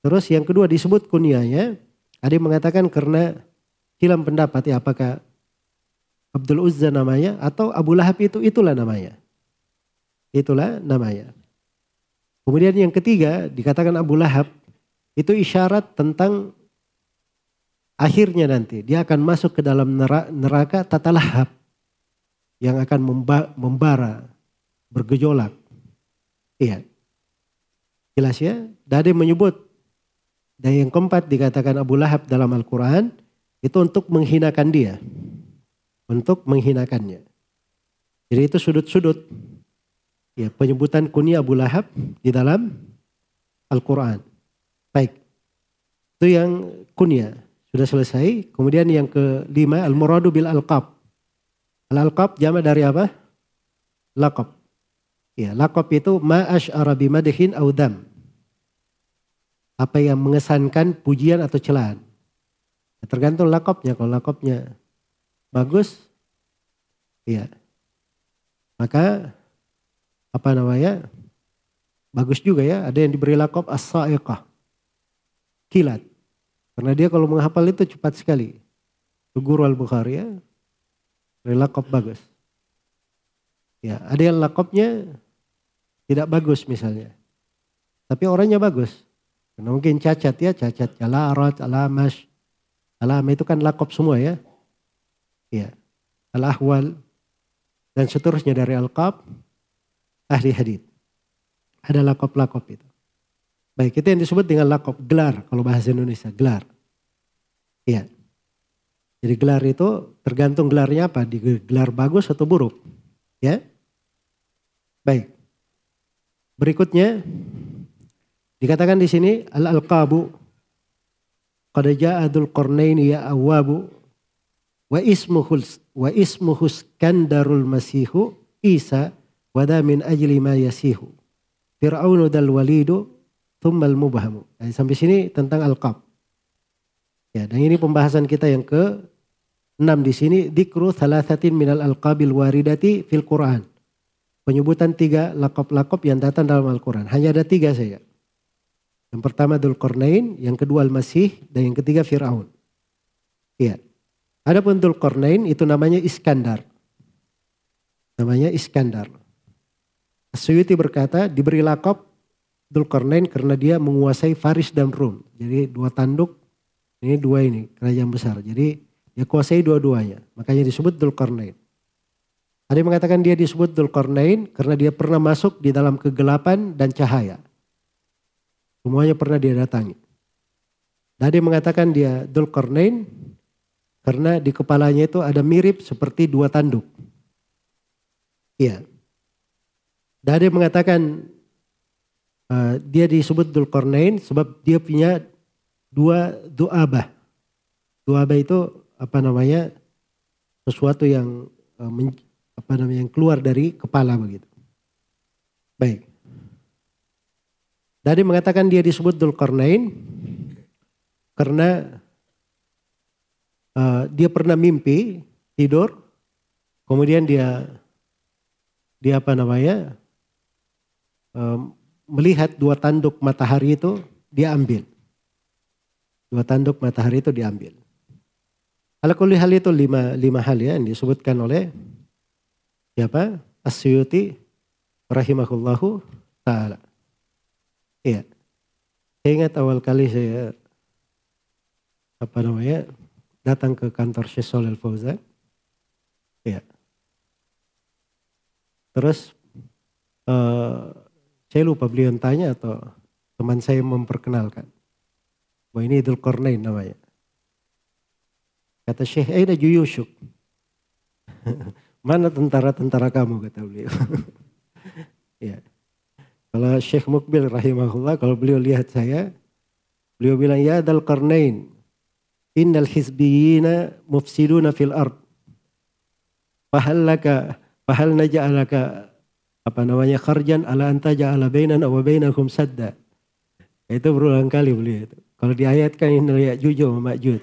Terus yang kedua disebut kunianya. Ada yang mengatakan karena hilang pendapat ya apakah Abdul Uzza namanya atau Abu Lahab itu itulah namanya. Itulah namanya. Kemudian yang ketiga dikatakan Abu Lahab itu isyarat tentang akhirnya nanti dia akan masuk ke dalam neraka tata lahab yang akan membara, bergejolak. Iya. Jelas ya? Dade menyebut dan yang keempat dikatakan Abu Lahab dalam Al-Quran itu untuk menghinakan dia. Untuk menghinakannya. Jadi itu sudut-sudut ya penyebutan kunyah Abu Lahab di dalam Al-Quran. Baik, itu yang kunyah sudah selesai. Kemudian yang kelima al-muradu bil alqab. Al-alqab jama dari apa? Laqab. Ya, laqab itu ma asy'ara bimadhin au dam. Apa yang mengesankan pujian atau celaan. Ya, tergantung lakopnya. Kalau lakopnya bagus, ya maka apa namanya bagus juga ya. Ada yang diberi lakop as-sa'iqah. Kilat. Karena dia kalau menghafal itu cepat sekali. Guru al-Bukhari ya. Beri lakop bagus. Ya ada yang lakopnya tidak bagus misalnya. Tapi orangnya bagus. Karena mungkin cacat ya cacat. Alarat alamash alama itu kan lakop semua ya. Ya. Al-ahwal. Dan seterusnya dari al-qab ahli hadis. Ada lakop-lakop itu. Baik, itu yang disebut dengan lakop gelar kalau bahasa Indonesia, gelar. Iya. Jadi gelar itu tergantung gelarnya apa, di gelar bagus atau buruk. Ya. Baik. Berikutnya dikatakan di sini al-alqabu qad ja'a dzul qarnain ya awabu wa ismuhu wa ismuhu Skandarul Masihu Isa wada min ajli ma yasihu. Fir'aunu dal walidu thummal mubhamu. Nah, sampai sini tentang alqab. Ya, dan ini pembahasan kita yang ke enam di sini dikru thalathatin minal alqabil waridati fil Quran. Penyebutan tiga lakop-lakop yang datang dalam Al-Quran. Hanya ada tiga saja. Yang pertama Dhul Qarnain, yang kedua Al-Masih, dan yang ketiga Fir'aun. Iya. Adapun Dhul Qarnain itu namanya Iskandar. Namanya Iskandar. Suyuti berkata diberi lakop Dhul Qarnain karena dia menguasai Faris dan Rum. Jadi dua tanduk, ini dua ini kerajaan besar. Jadi dia kuasai dua-duanya. Makanya disebut Dhul Qarnain. Ada yang mengatakan dia disebut Dzulkarnain karena dia pernah masuk di dalam kegelapan dan cahaya. Semuanya pernah dia datangi. Dan ada yang mengatakan dia Dzulkarnain karena di kepalanya itu ada mirip seperti dua tanduk. Iya. Dan ada mengatakan uh, dia disebut Dzulkarnain sebab dia punya dua du'abah. Du'abah itu apa namanya sesuatu yang uh, apa namanya yang keluar dari kepala begitu. Baik. Dari mengatakan dia disebut Dzulkarnain karena uh, dia pernah mimpi tidur, kemudian dia dia apa namanya melihat dua tanduk matahari itu dia ambil. Dua tanduk matahari itu diambil. Ala hal itu lima, lima hal ya yang disebutkan oleh siapa? Asyuti rahimahullahu taala. Iya. Saya ingat awal kali saya apa namanya datang ke kantor Syekh Shalal Fauzan. Iya. Terus uh, saya lupa beliau tanya atau teman saya memperkenalkan. Bahwa ini Idul Kornain namanya. Kata Syekh Aida Juyushuk. Mana tentara-tentara kamu kata beliau. ya. Kalau Syekh Mukbil rahimahullah kalau beliau lihat saya, beliau bilang ya dal qarnain innal hizbiyina mufsiduna fil ard. Fahal naja'alaka apa namanya kharjan ala anta ja'ala bainana wa bainakum sadda. Itu berulang kali beliau itu. Kalau diayatkan ini Ya'juj wa Ma'juj.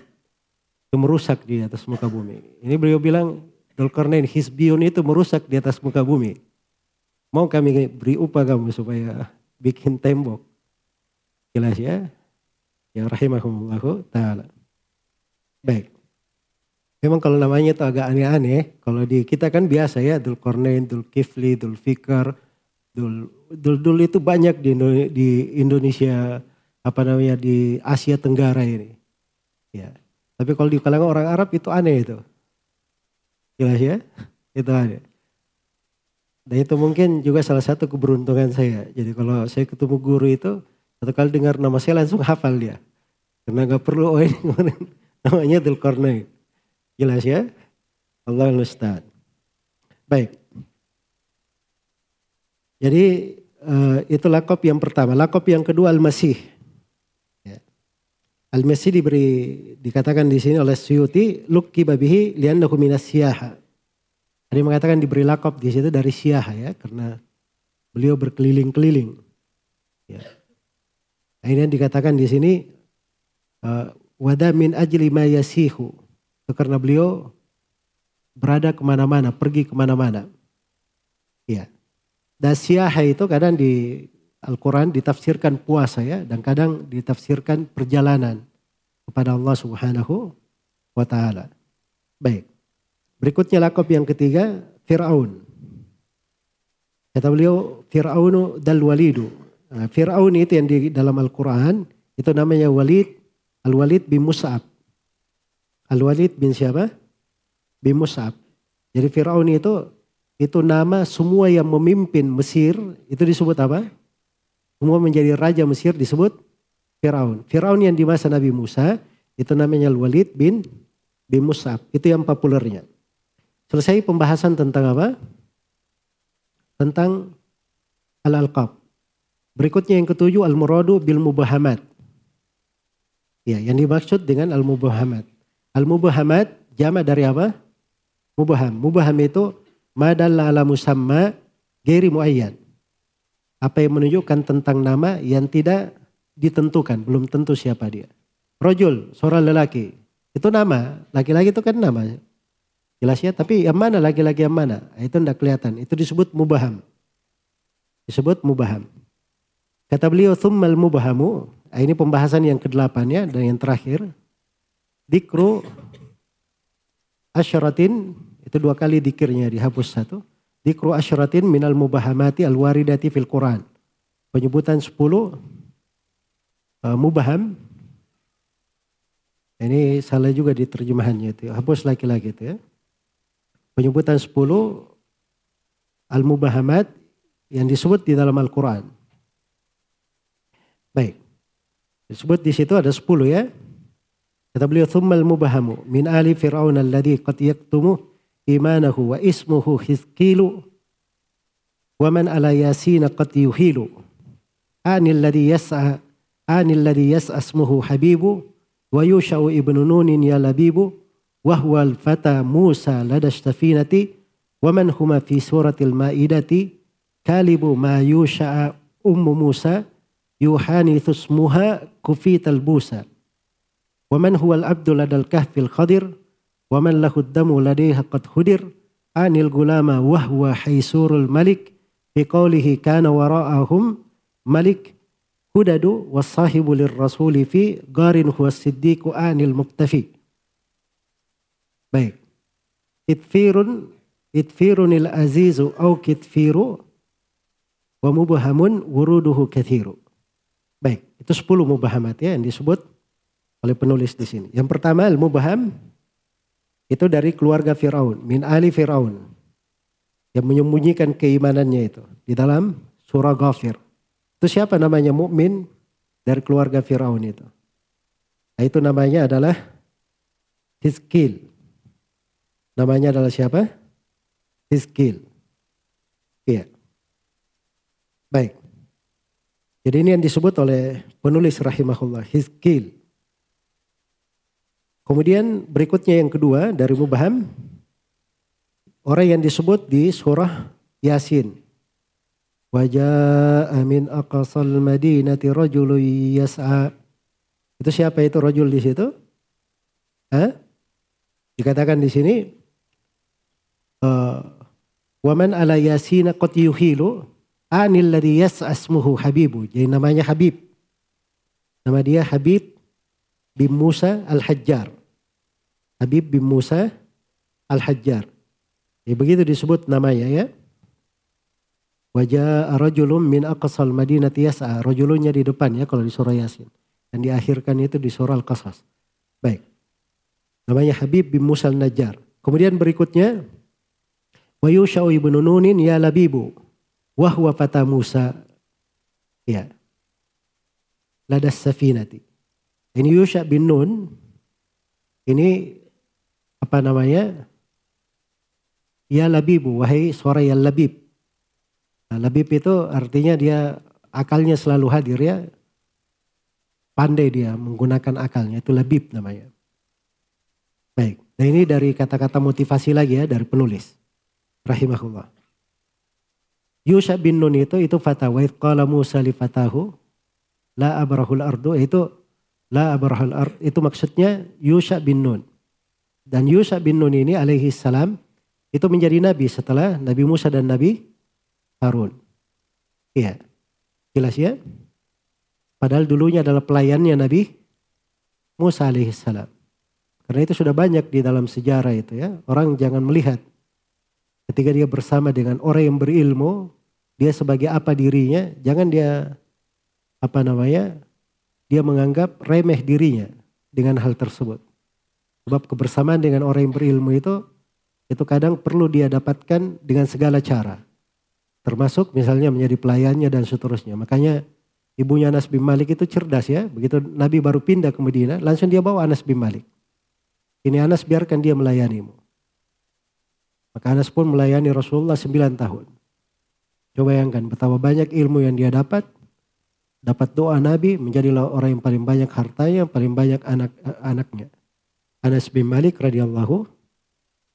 Itu merusak di atas muka bumi. Ini beliau bilang Dulkarnain Hisbiun itu merusak di atas muka bumi. Mau kami beri upah kamu supaya bikin tembok. Jelas ya? Yang rahimahumullahu ta'ala. Baik. Memang kalau namanya itu agak aneh-aneh. Kalau di kita kan biasa ya. Dulkarnain, Dulkifli, Dulfikar. Dul, Dul, Dul itu banyak di, di Indonesia. Apa namanya di Asia Tenggara ini. Ya. Tapi kalau di kalangan orang Arab itu aneh itu. Jelas ya? Itu ada. Dan itu mungkin juga salah satu keberuntungan saya. Jadi kalau saya ketemu guru itu, satu kali dengar nama saya langsung hafal dia. Karena gak perlu, oh ini namanya Dulkarnain. Jelas ya? Allah Ustaz. Baik. Jadi uh, itu lakop yang pertama. Lakop yang kedua Al-Masih. Ya. Al-Masih diberi dikatakan di sini oleh Suyuti lukki babihi liannahu minas siyaha. Ada mengatakan diberi lakop di situ dari siyaha ya karena beliau berkeliling-keliling. Ya. Akhirnya dikatakan di sini uh, wada min ajli ma yasihu. Karena beliau berada ke mana-mana, pergi ke mana-mana. Ya. Dan siyaha itu kadang di Al-Quran ditafsirkan puasa ya dan kadang ditafsirkan perjalanan kepada Allah Subhanahu wa taala. Baik. Berikutnya lakop yang ketiga Firaun. Kata beliau Firaunu dal walidu. Nah, Firaun itu yang di dalam Al-Qur'an itu namanya Walid Al-Walid bin Mus'ab. Al-Walid bin siapa? Bin Mus'ab. Jadi Firaun itu itu nama semua yang memimpin Mesir itu disebut apa? Semua menjadi raja Mesir disebut Firaun. Firaun yang di masa Nabi Musa itu namanya Al-Walid bin bin Mus'ab. Itu yang populernya. Selesai pembahasan tentang apa? Tentang al-alqab. Berikutnya yang ketujuh al-muradu bil mubahamat. Ya, yang dimaksud dengan al-mubahamat. Al-mubahamat jama dari apa? Mubaham. Mubaham itu madalla ala musamma geri muayyan. Apa yang menunjukkan tentang nama yang tidak ditentukan, belum tentu siapa dia. Rojul, seorang lelaki. Itu nama, laki-laki itu kan nama. Jelas ya, tapi yang mana laki-laki yang mana? Itu tidak kelihatan. Itu disebut mubaham. Disebut mubaham. Kata beliau, thummal mubahamu. Nah, ini pembahasan yang ke-8 ya, dan yang terakhir. Dikru asyaratin, itu dua kali dikirnya dihapus satu. Dikru asyaratin minal mubahamati al-waridati fil Quran. Penyebutan 10 uh, mubaham. Ini salah juga di terjemahannya itu. Hapus lagi-lagi itu ya penyebutan 10 al-mubahamat yang disebut di dalam Al-Quran. Baik. Disebut di situ ada 10 ya. كتب لي ثم المبهم من آل فرعون الذي قد يكتم إيمانه واسمه حزقيل ومن على ياسين قد يهيل. عن الذي يسعى عن الذي يسعى اسمه حبيب ويوشع ابن نون يا لبيب وهو الفتى موسى لدى السفينة ومن هما في سورة المائدة؟ كالب ما يوشع أم موسى يحانث اسمها كفيت البوسى. ومن هو العبد لدى الكهف الخضر؟ ومن له الدم لديها قد هدر؟ عن الغلام وهو حيسور الملك. في قوله كان وراءهم ملك هدد والصاحب للرسول في غار هو الصديق عن المكتفي Baik. Itfirun itfirunil azizu au kitfiru wa mubahamun wuruduhu kathiru. Baik, itu 10 mubahamat disebut oleh penulis di sini. Yang pertama al-mubaham itu dari keluarga Firaun, min ali Firaun yang menyembunyikan keimanannya itu di dalam surah Ghafir. Itu siapa namanya mukmin dari keluarga Firaun itu? Nah, itu namanya adalah Hizkil. Namanya adalah siapa? Hizkil. Iya. Baik. Jadi ini yang disebut oleh penulis rahimahullah, Hizkil. Kemudian berikutnya yang kedua dari Mubaham, orang yang disebut di surah Yasin. Wajah amin aqasal madinati rajulu yas'a. Itu siapa itu rajul di situ? Hah? Dikatakan di sini Eh, waman ala yasina qad yuhilu anil ladhi yas'asmuhu habibu. Jadi namanya Habib. Nama dia Habib bin Musa al-Hajjar. Habib bin Musa al-Hajjar. Ya, begitu disebut namanya ya. Wajah rajulun min aqsal madinati yas'a. Rajulunnya di depan ya kalau di surah Yasin. Dan diakhirkan itu di surah Al-Qasas. Baik. Namanya Habib bin Musa al-Najjar. Kemudian berikutnya Wa yusha'u ibnu Nunin ya labibu. Wahwa fata Musa. Ya. Ladas safinati. Ini Yusha bin Nun. Ini apa namanya? Ya labibu. Wahai suara ya labib. Nah, labib itu artinya dia akalnya selalu hadir ya. Pandai dia menggunakan akalnya. Itu labib namanya. Baik. Nah ini dari kata-kata motivasi lagi ya dari penulis rahimahullah. Yusha bin Nun itu itu fatawa qala Musa li fatahu la abrahul ardu itu la abrahul ard itu maksudnya Yusha bin Nun. Dan Yusha bin Nun ini alaihi salam itu menjadi nabi setelah Nabi Musa dan Nabi Harun. Iya. Jelas ya? Padahal dulunya adalah pelayannya Nabi Musa alaihi salam. Karena itu sudah banyak di dalam sejarah itu ya. Orang jangan melihat Ketika dia bersama dengan orang yang berilmu, dia sebagai apa dirinya, jangan dia apa namanya? Dia menganggap remeh dirinya dengan hal tersebut. Sebab kebersamaan dengan orang yang berilmu itu itu kadang perlu dia dapatkan dengan segala cara. Termasuk misalnya menjadi pelayannya dan seterusnya. Makanya ibunya Anas bin Malik itu cerdas ya. Begitu Nabi baru pindah ke Medina, langsung dia bawa Anas bin Malik. Ini Anas biarkan dia melayanimu. Maka Anas pun melayani Rasulullah 9 tahun. Coba bayangkan betapa banyak ilmu yang dia dapat. Dapat doa Nabi, menjadilah orang yang paling banyak hartanya, paling banyak anak-anaknya. Anas bin Malik radhiyallahu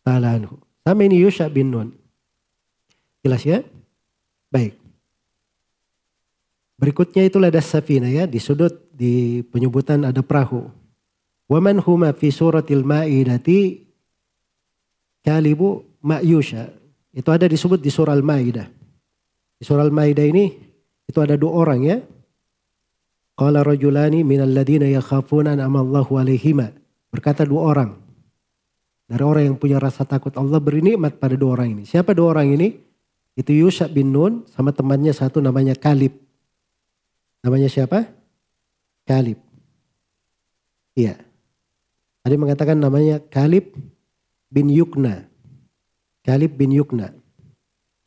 taala anhu. Sama ini Yusha bin Nun. Jelas ya? Baik. Berikutnya itulah ada safina ya, di sudut di penyebutan ada perahu. Waman huma fi suratil ma'idati kalibu ma'yusha. Itu ada disebut di surah Al-Maidah. Di surah Al-Maidah ini itu ada dua orang ya. Qala rajulani minal ladina yakhafuna amallahu alaihima. Berkata dua orang. Dari orang yang punya rasa takut Allah beri nikmat pada dua orang ini. Siapa dua orang ini? Itu Yusha bin Nun sama temannya satu namanya Kalib. Namanya siapa? Kalib. Iya. Ada mengatakan namanya Kalib bin Yukna. Kalib bin Yukna.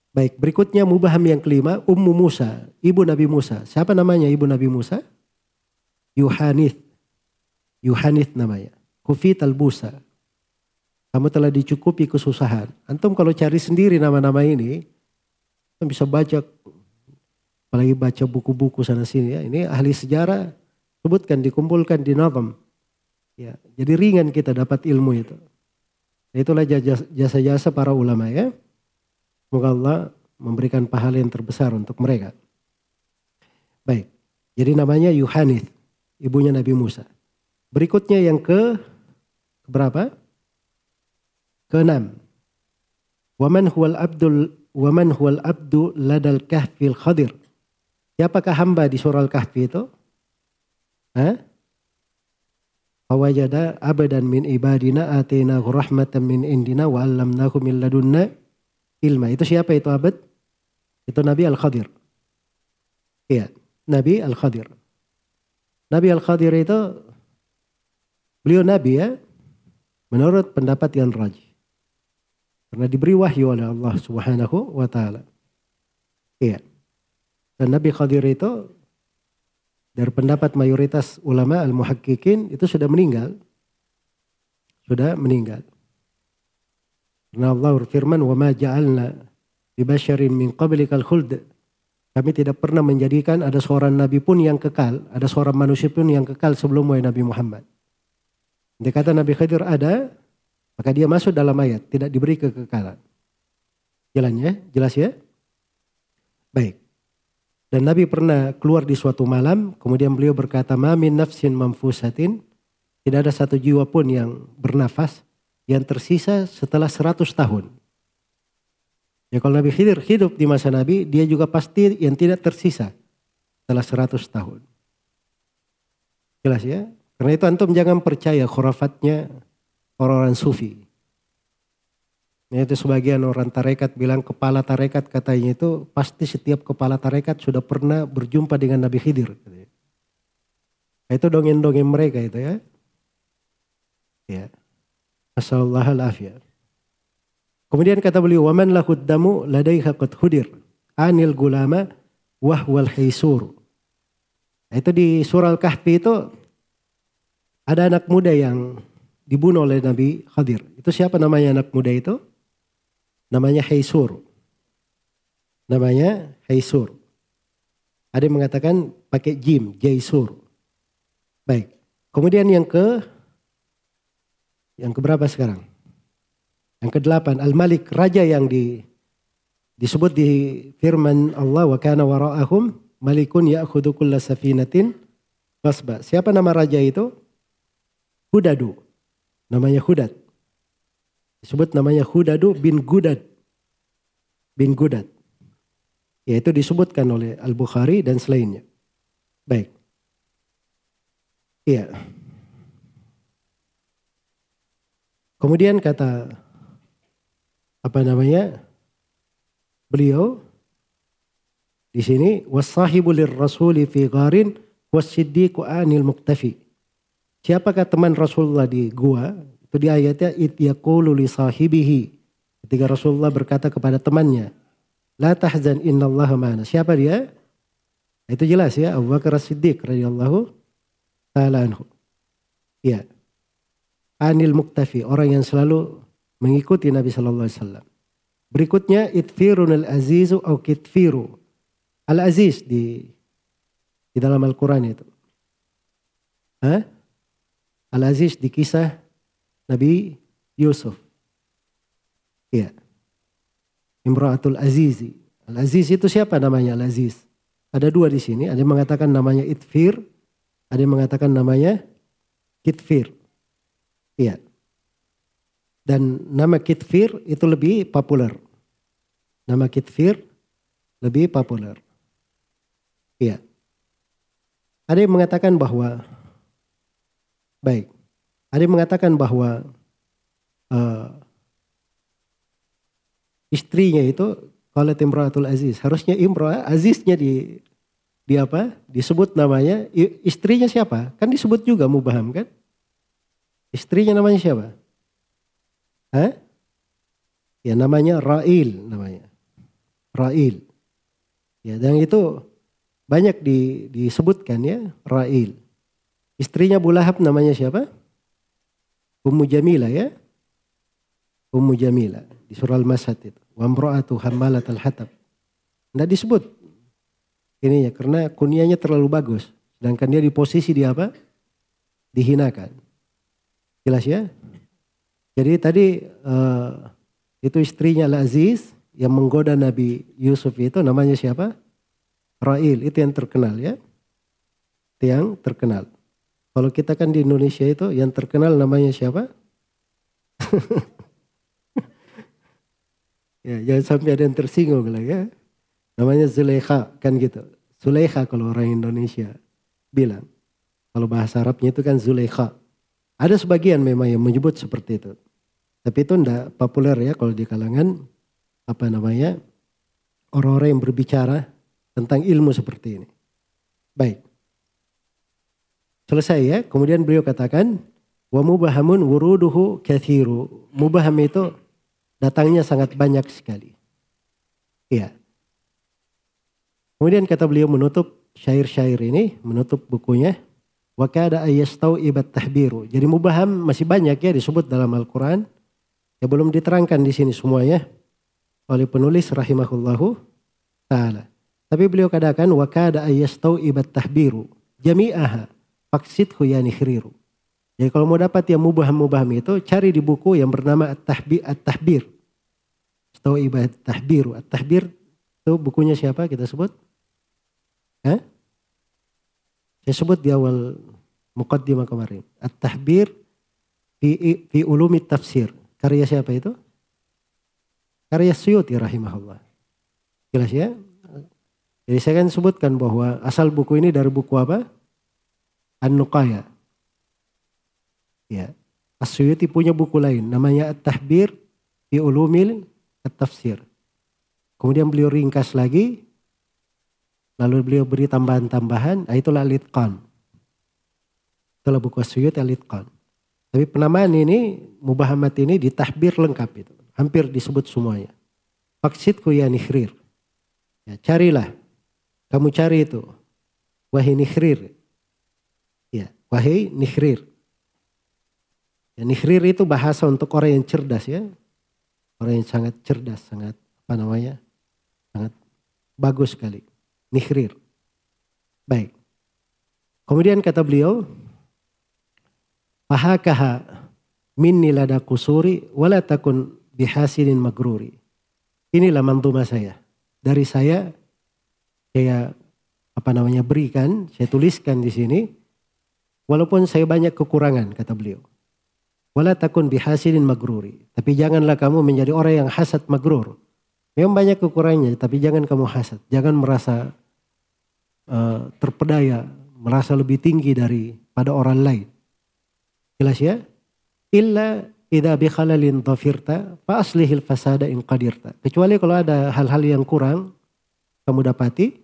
Baik, berikutnya mubaham yang kelima, Ummu Musa, ibu Nabi Musa. Siapa namanya ibu Nabi Musa? Yuhanith. Yuhanith namanya. Kufit al-Busa. Kamu telah dicukupi kesusahan. Antum kalau cari sendiri nama-nama ini, bisa baca, apalagi baca buku-buku sana sini ya. Ini ahli sejarah, sebutkan, dikumpulkan di nazam. Ya, jadi ringan kita dapat ilmu itu. Itulah jasa-jasa para ulama ya. Semoga Allah memberikan pahala yang terbesar untuk mereka. Baik, jadi namanya Yuhanith, ibunya Nabi Musa. Berikutnya yang ke berapa? Keenam. Waman huwal abdul waman huwal abdu ladal kahfil khadir. Siapakah hamba di surah Al-Kahfi itu? Hah? Fawajada abadan min ibadina atina rahmatan min indina wa allamnahu min ladunna ilma. Itu siapa itu abad? Itu Nabi Al-Khadir. Iya, Nabi Al-Khadir. Nabi Al-Khadir itu beliau Nabi ya, menurut pendapat yang rajih. Karena diberi wahyu oleh Allah Subhanahu wa taala. Iya. Dan Nabi Khadir itu dari pendapat mayoritas ulama al-muhakkikin itu sudah meninggal. Sudah meninggal. Karena Allah berfirman, "Wa ma ja'alna li basyarin min qablikal khuld." Kami tidak pernah menjadikan ada seorang nabi pun yang kekal, ada seorang manusia pun yang kekal sebelum Nabi Muhammad. Dia kata Nabi Khidir ada, maka dia masuk dalam ayat, tidak diberi kekekalan. Jalan ya, jelas ya? Baik. Dan Nabi pernah keluar di suatu malam, kemudian beliau berkata, "Mamin nafsin mamfusatin." Tidak ada satu jiwa pun yang bernafas yang tersisa setelah 100 tahun. Ya kalau Nabi Khidir hidup di masa Nabi, dia juga pasti yang tidak tersisa setelah 100 tahun. Jelas ya? Karena itu antum jangan percaya khurafatnya orang-orang sufi. Nah, itu sebagian orang tarekat bilang kepala tarekat katanya itu pasti setiap kepala tarekat sudah pernah berjumpa dengan Nabi Khidir. Nah, itu dongeng-dongeng mereka itu ya. Ya. Assalamualaikum Kemudian kata beliau, "Waman lahud damu ladaiha qad hudir anil gulama wahwal haisur." Nah, itu di surah Al-Kahfi itu ada anak muda yang dibunuh oleh Nabi Khadir. Itu siapa namanya anak muda itu? namanya Haisur. Namanya Haisur. Ada yang mengatakan pakai jim, Jaisur. Baik. Kemudian yang ke yang ke berapa sekarang? Yang ke delapan, Al-Malik, raja yang di disebut di firman Allah wa kana wara'ahum malikun ya'khudhu kulla safinatin basba. Siapa nama raja itu? Hudadu. Namanya Hudad. Disebut namanya Hudadu bin Gudad. Bin Gudad. Yaitu disebutkan oleh Al-Bukhari dan selainnya. Baik. Iya. Kemudian kata apa namanya? Beliau di sini wasahibu rasuli fi gharin wasiddiqu anil muktafi. Siapakah teman Rasulullah di gua itu di ayatnya it yaqulu li sahibihi. Ketika Rasulullah berkata kepada temannya, "La tahzan innallaha ma'ana." Siapa dia? Itu jelas ya, Abu Bakar As-Siddiq radhiyallahu taala anhu. Ya. anil muktafi, orang yang selalu mengikuti Nabi sallallahu alaihi wasallam. Berikutnya itfirun al-azizu au kitfiru. Al-aziz di di dalam Al-Qur'an itu. Hah? Al-aziz di kisah Nabi Yusuf. Iya. Imra'atul Azizi. Al-Aziz itu siapa namanya Al-Aziz? Ada dua di sini. Ada yang mengatakan namanya Itfir. Ada yang mengatakan namanya Kitfir. Iya. Dan nama Kitfir itu lebih populer. Nama Kitfir lebih populer. Iya. Ada yang mengatakan bahwa baik. Ada yang mengatakan bahwa uh, istrinya itu kalau Timratul Aziz harusnya Imra Aziznya di di apa? Disebut namanya istrinya siapa? Kan disebut juga Mubaham kan? Istrinya namanya siapa? Hah? Ya namanya Ra'il namanya. Ra'il. Ya dan itu banyak di, disebutkan ya Ra'il. Istrinya Abu Lahab namanya siapa? Ummu Jamila ya. Ummu Jamila di surah Al-Masad itu. Wa imra'atu hammalat al-hatab. Tidak disebut. Ini ya karena kunianya terlalu bagus. Sedangkan dia di posisi di apa? Dihinakan. Jelas ya? Jadi tadi uh, itu istrinya Al-Aziz yang menggoda Nabi Yusuf itu namanya siapa? Ra'il, itu yang terkenal ya. Itu yang terkenal. Kalau kita kan di Indonesia itu yang terkenal namanya siapa? ya, jangan sampai ada yang tersinggung lah ya. Namanya Zulekha kan gitu. Zulekha kalau orang Indonesia bilang. Kalau bahasa Arabnya itu kan Zulekha. Ada sebagian memang yang menyebut seperti itu. Tapi itu tidak populer ya kalau di kalangan apa namanya orang-orang yang berbicara tentang ilmu seperti ini. Baik. Selesai ya. Kemudian beliau katakan wa mubahamun wuruduhu kathiru. Mubaham itu datangnya sangat banyak sekali. Iya. Kemudian kata beliau menutup syair-syair ini, menutup bukunya. Wa kada ayastau ibat tahbiru. Jadi mubaham masih banyak ya disebut dalam Al-Quran. Ya belum diterangkan di sini semuanya oleh penulis rahimahullahu taala. Tapi beliau katakan wa kada ayastau ibat tahbiru jami'aha faksidhu yani khiriru. Jadi kalau mau dapat yang mubaham-mubaham itu cari di buku yang bernama At-Tahbir. At-Tahbir. Stau ibat tahbiru. At-Tahbir itu bukunya siapa kita sebut? Hah? Saya sebut di awal mukaddimah kemarin. At-Tahbir fi, fi ulumi tafsir. Karya siapa itu? Karya Suyuti rahimahullah. Jelas ya? Jadi saya kan sebutkan bahwa asal buku ini dari buku apa? An-Nuqaya. Ya. As-Suyuti punya buku lain namanya At-Tahbir fi Ulumil At-Tafsir. Kemudian beliau ringkas lagi lalu beliau beri tambahan-tambahan, nah itulah Litqan. Itulah buku As-Suyuti Al-Litqan. Tapi penamaan ini, mubahamat ini ditahbir lengkap itu. Hampir disebut semuanya. Faksidku ya nikhrir. Ya, carilah. Kamu cari itu. Wahai nikhrir. Ya, wahai nikhrir. Ya, nikhrir itu bahasa untuk orang yang cerdas ya. Orang yang sangat cerdas, sangat apa namanya? Sangat bagus sekali. Nikhrir. Baik. Kemudian kata beliau, Fahakaha minni lada kusuri wala takun bihasilin magruri. Inilah mantuma saya. Dari saya saya apa namanya berikan, saya tuliskan di sini walaupun saya banyak kekurangan kata beliau. Wala takun bihasilin magruri. Tapi janganlah kamu menjadi orang yang hasad magrur. Memang banyak kekurangannya, tapi jangan kamu hasad. Jangan merasa uh, terpedaya, merasa lebih tinggi daripada orang lain. Jelas ya? Illa idha bi khalalin dhafirta fa aslihil fasada in qadirta. Kecuali kalau ada hal-hal yang kurang kamu dapati,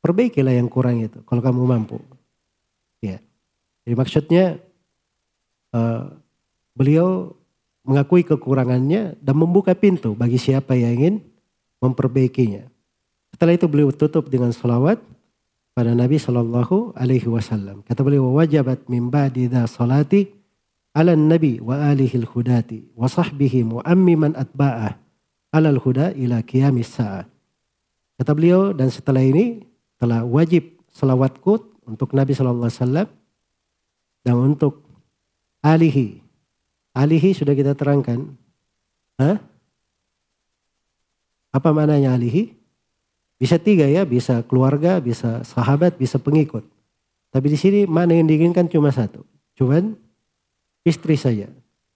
perbaikilah yang kurang itu kalau kamu mampu. Jadi maksudnya uh, beliau mengakui kekurangannya dan membuka pintu bagi siapa yang ingin memperbaikinya. Setelah itu beliau tutup dengan salawat pada Nabi Shallallahu Alaihi Wasallam. Kata beliau wajabat mimba di salati ala nabi wa alihi al-hudati wa sahbihi muammiman atba'ah ala al-huda ila qiyamis sa'ah. Kata beliau dan setelah ini telah wajib selawatku untuk Nabi Shallallahu Alaihi Wasallam dan untuk alihi. Alihi sudah kita terangkan. Hah? Apa maknanya alihi? Bisa tiga ya, bisa keluarga, bisa sahabat, bisa pengikut. Tapi di sini mana yang diinginkan cuma satu. Cuman istri saya.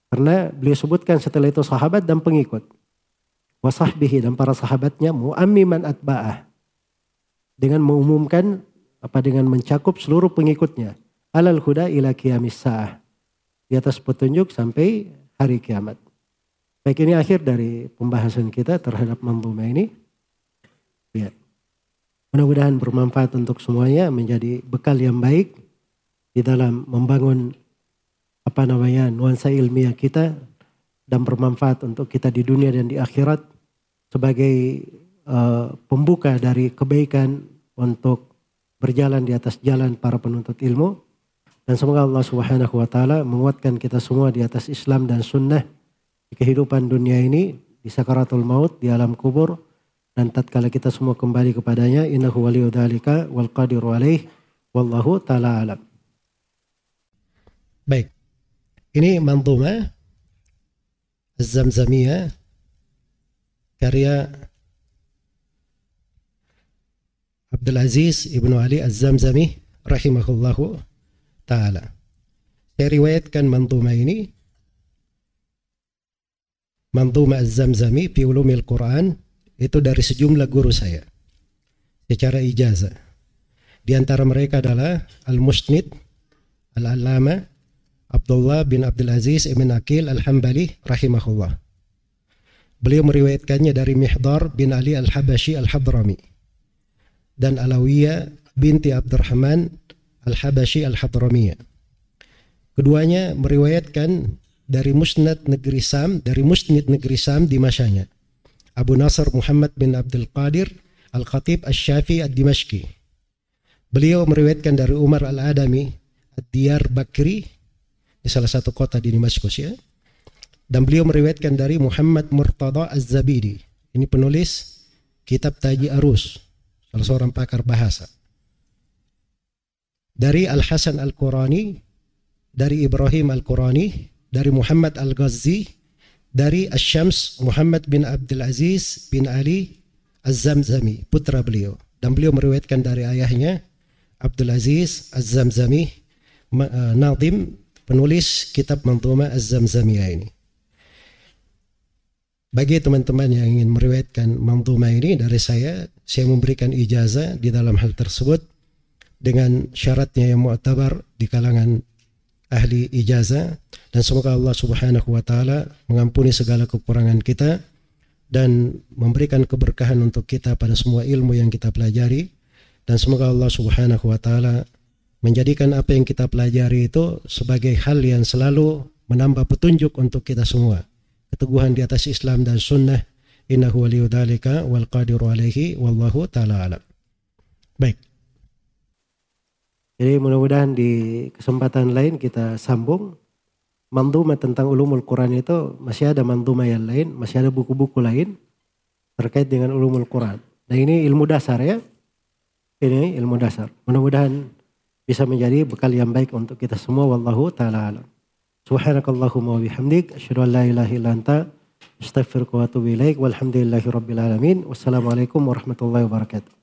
Karena beliau sebutkan setelah itu sahabat dan pengikut. Wasahbihi dan para sahabatnya mu'ammiman atba'ah. Dengan mengumumkan apa dengan mencakup seluruh pengikutnya. Alal huda ila kiamis sa'ah. Di atas petunjuk sampai hari kiamat. Baik ini akhir dari pembahasan kita terhadap manzumah ini. Ya. Mudah-mudahan bermanfaat untuk semuanya menjadi bekal yang baik di dalam membangun apa namanya nuansa ilmiah kita dan bermanfaat untuk kita di dunia dan di akhirat sebagai uh, pembuka dari kebaikan untuk berjalan di atas jalan para penuntut ilmu dan semoga Allah Subhanahu wa taala menguatkan kita semua di atas Islam dan sunnah di kehidupan dunia ini di sakaratul maut di alam kubur dan tatkala kita semua kembali kepadanya innahu waliyu dzalika wal qadiru alaih wallahu taala alam. Baik. Ini manzuma Az-Zamzamiyah karya Abdul Aziz Ibnu Ali Az-Zamzami rahimahullahu taala. Saya riwayatkan manzuma ini Manzuma Az-Zamzami fi Ulumil Quran itu dari sejumlah guru saya secara ijazah. Di antara mereka adalah Al-Musnid, Al-Allama, Abdullah bin Abdul Aziz ibn Akil Al-Hambali rahimahullah. Beliau meriwayatkannya dari Mihdar bin Ali Al-Habashi Al-Hadrami dan Alawiyah binti Abdurrahman Al-Habashi Al-Hadramiyah. Keduanya meriwayatkan dari Musnad Negeri Sam, dari Musnid Negeri Sam di masanya. Abu Nasr Muhammad bin Abdul Qadir Al-Khatib Al-Syafi Al-Dimashqi. Beliau meriwayatkan dari Umar Al-Adami Ad-Diyar Bakri di salah satu kota di Damaskus ya. Dan beliau meriwayatkan dari Muhammad Murtada Az-Zabidi. Ini penulis kitab Taji Arus, salah seorang pakar bahasa. Dari Al-Hasan Al-Qurani, dari Ibrahim Al-Qurani, dari Muhammad Al-Ghazzi, dari Asyams Muhammad bin Abdul Aziz bin Ali Az-Zamzami, putra beliau. Dan beliau meriwayatkan dari ayahnya Abdul Aziz Az-Zamzami, uh, Nadim, penulis kitab Manzuma Az-Zamzamiyah ini. Bagi teman-teman yang ingin meriwayatkan Manzuma ini dari saya, saya memberikan ijazah di dalam hal tersebut dengan syaratnya yang mu'tabar di kalangan ahli ijazah. Dan semoga Allah Subhanahu wa taala mengampuni segala kekurangan kita dan memberikan keberkahan untuk kita pada semua ilmu yang kita pelajari. Dan semoga Allah Subhanahu wa taala menjadikan apa yang kita pelajari itu sebagai hal yang selalu menambah petunjuk untuk kita semua. Keteguhan di atas Islam dan sunnah. Innahu waliyudzalika wal qadiru alaihi wallahu taala alam. Baik jadi mudah-mudahan di kesempatan lain kita sambung. Manduma tentang ulumul Quran itu masih ada manduma yang lain, masih ada buku-buku lain terkait dengan ulumul Quran. Nah ini ilmu dasar ya. Ini ilmu dasar. Mudah-mudahan bisa menjadi bekal yang baik untuk kita semua. Wallahu ta'ala alam. Subhanakallahumma wa bihamdik. Asyadu an la ilaha illa anta. Astaghfirullah wa atubu. Walhamdulillahi rabbil alamin. Wassalamualaikum warahmatullahi wabarakatuh.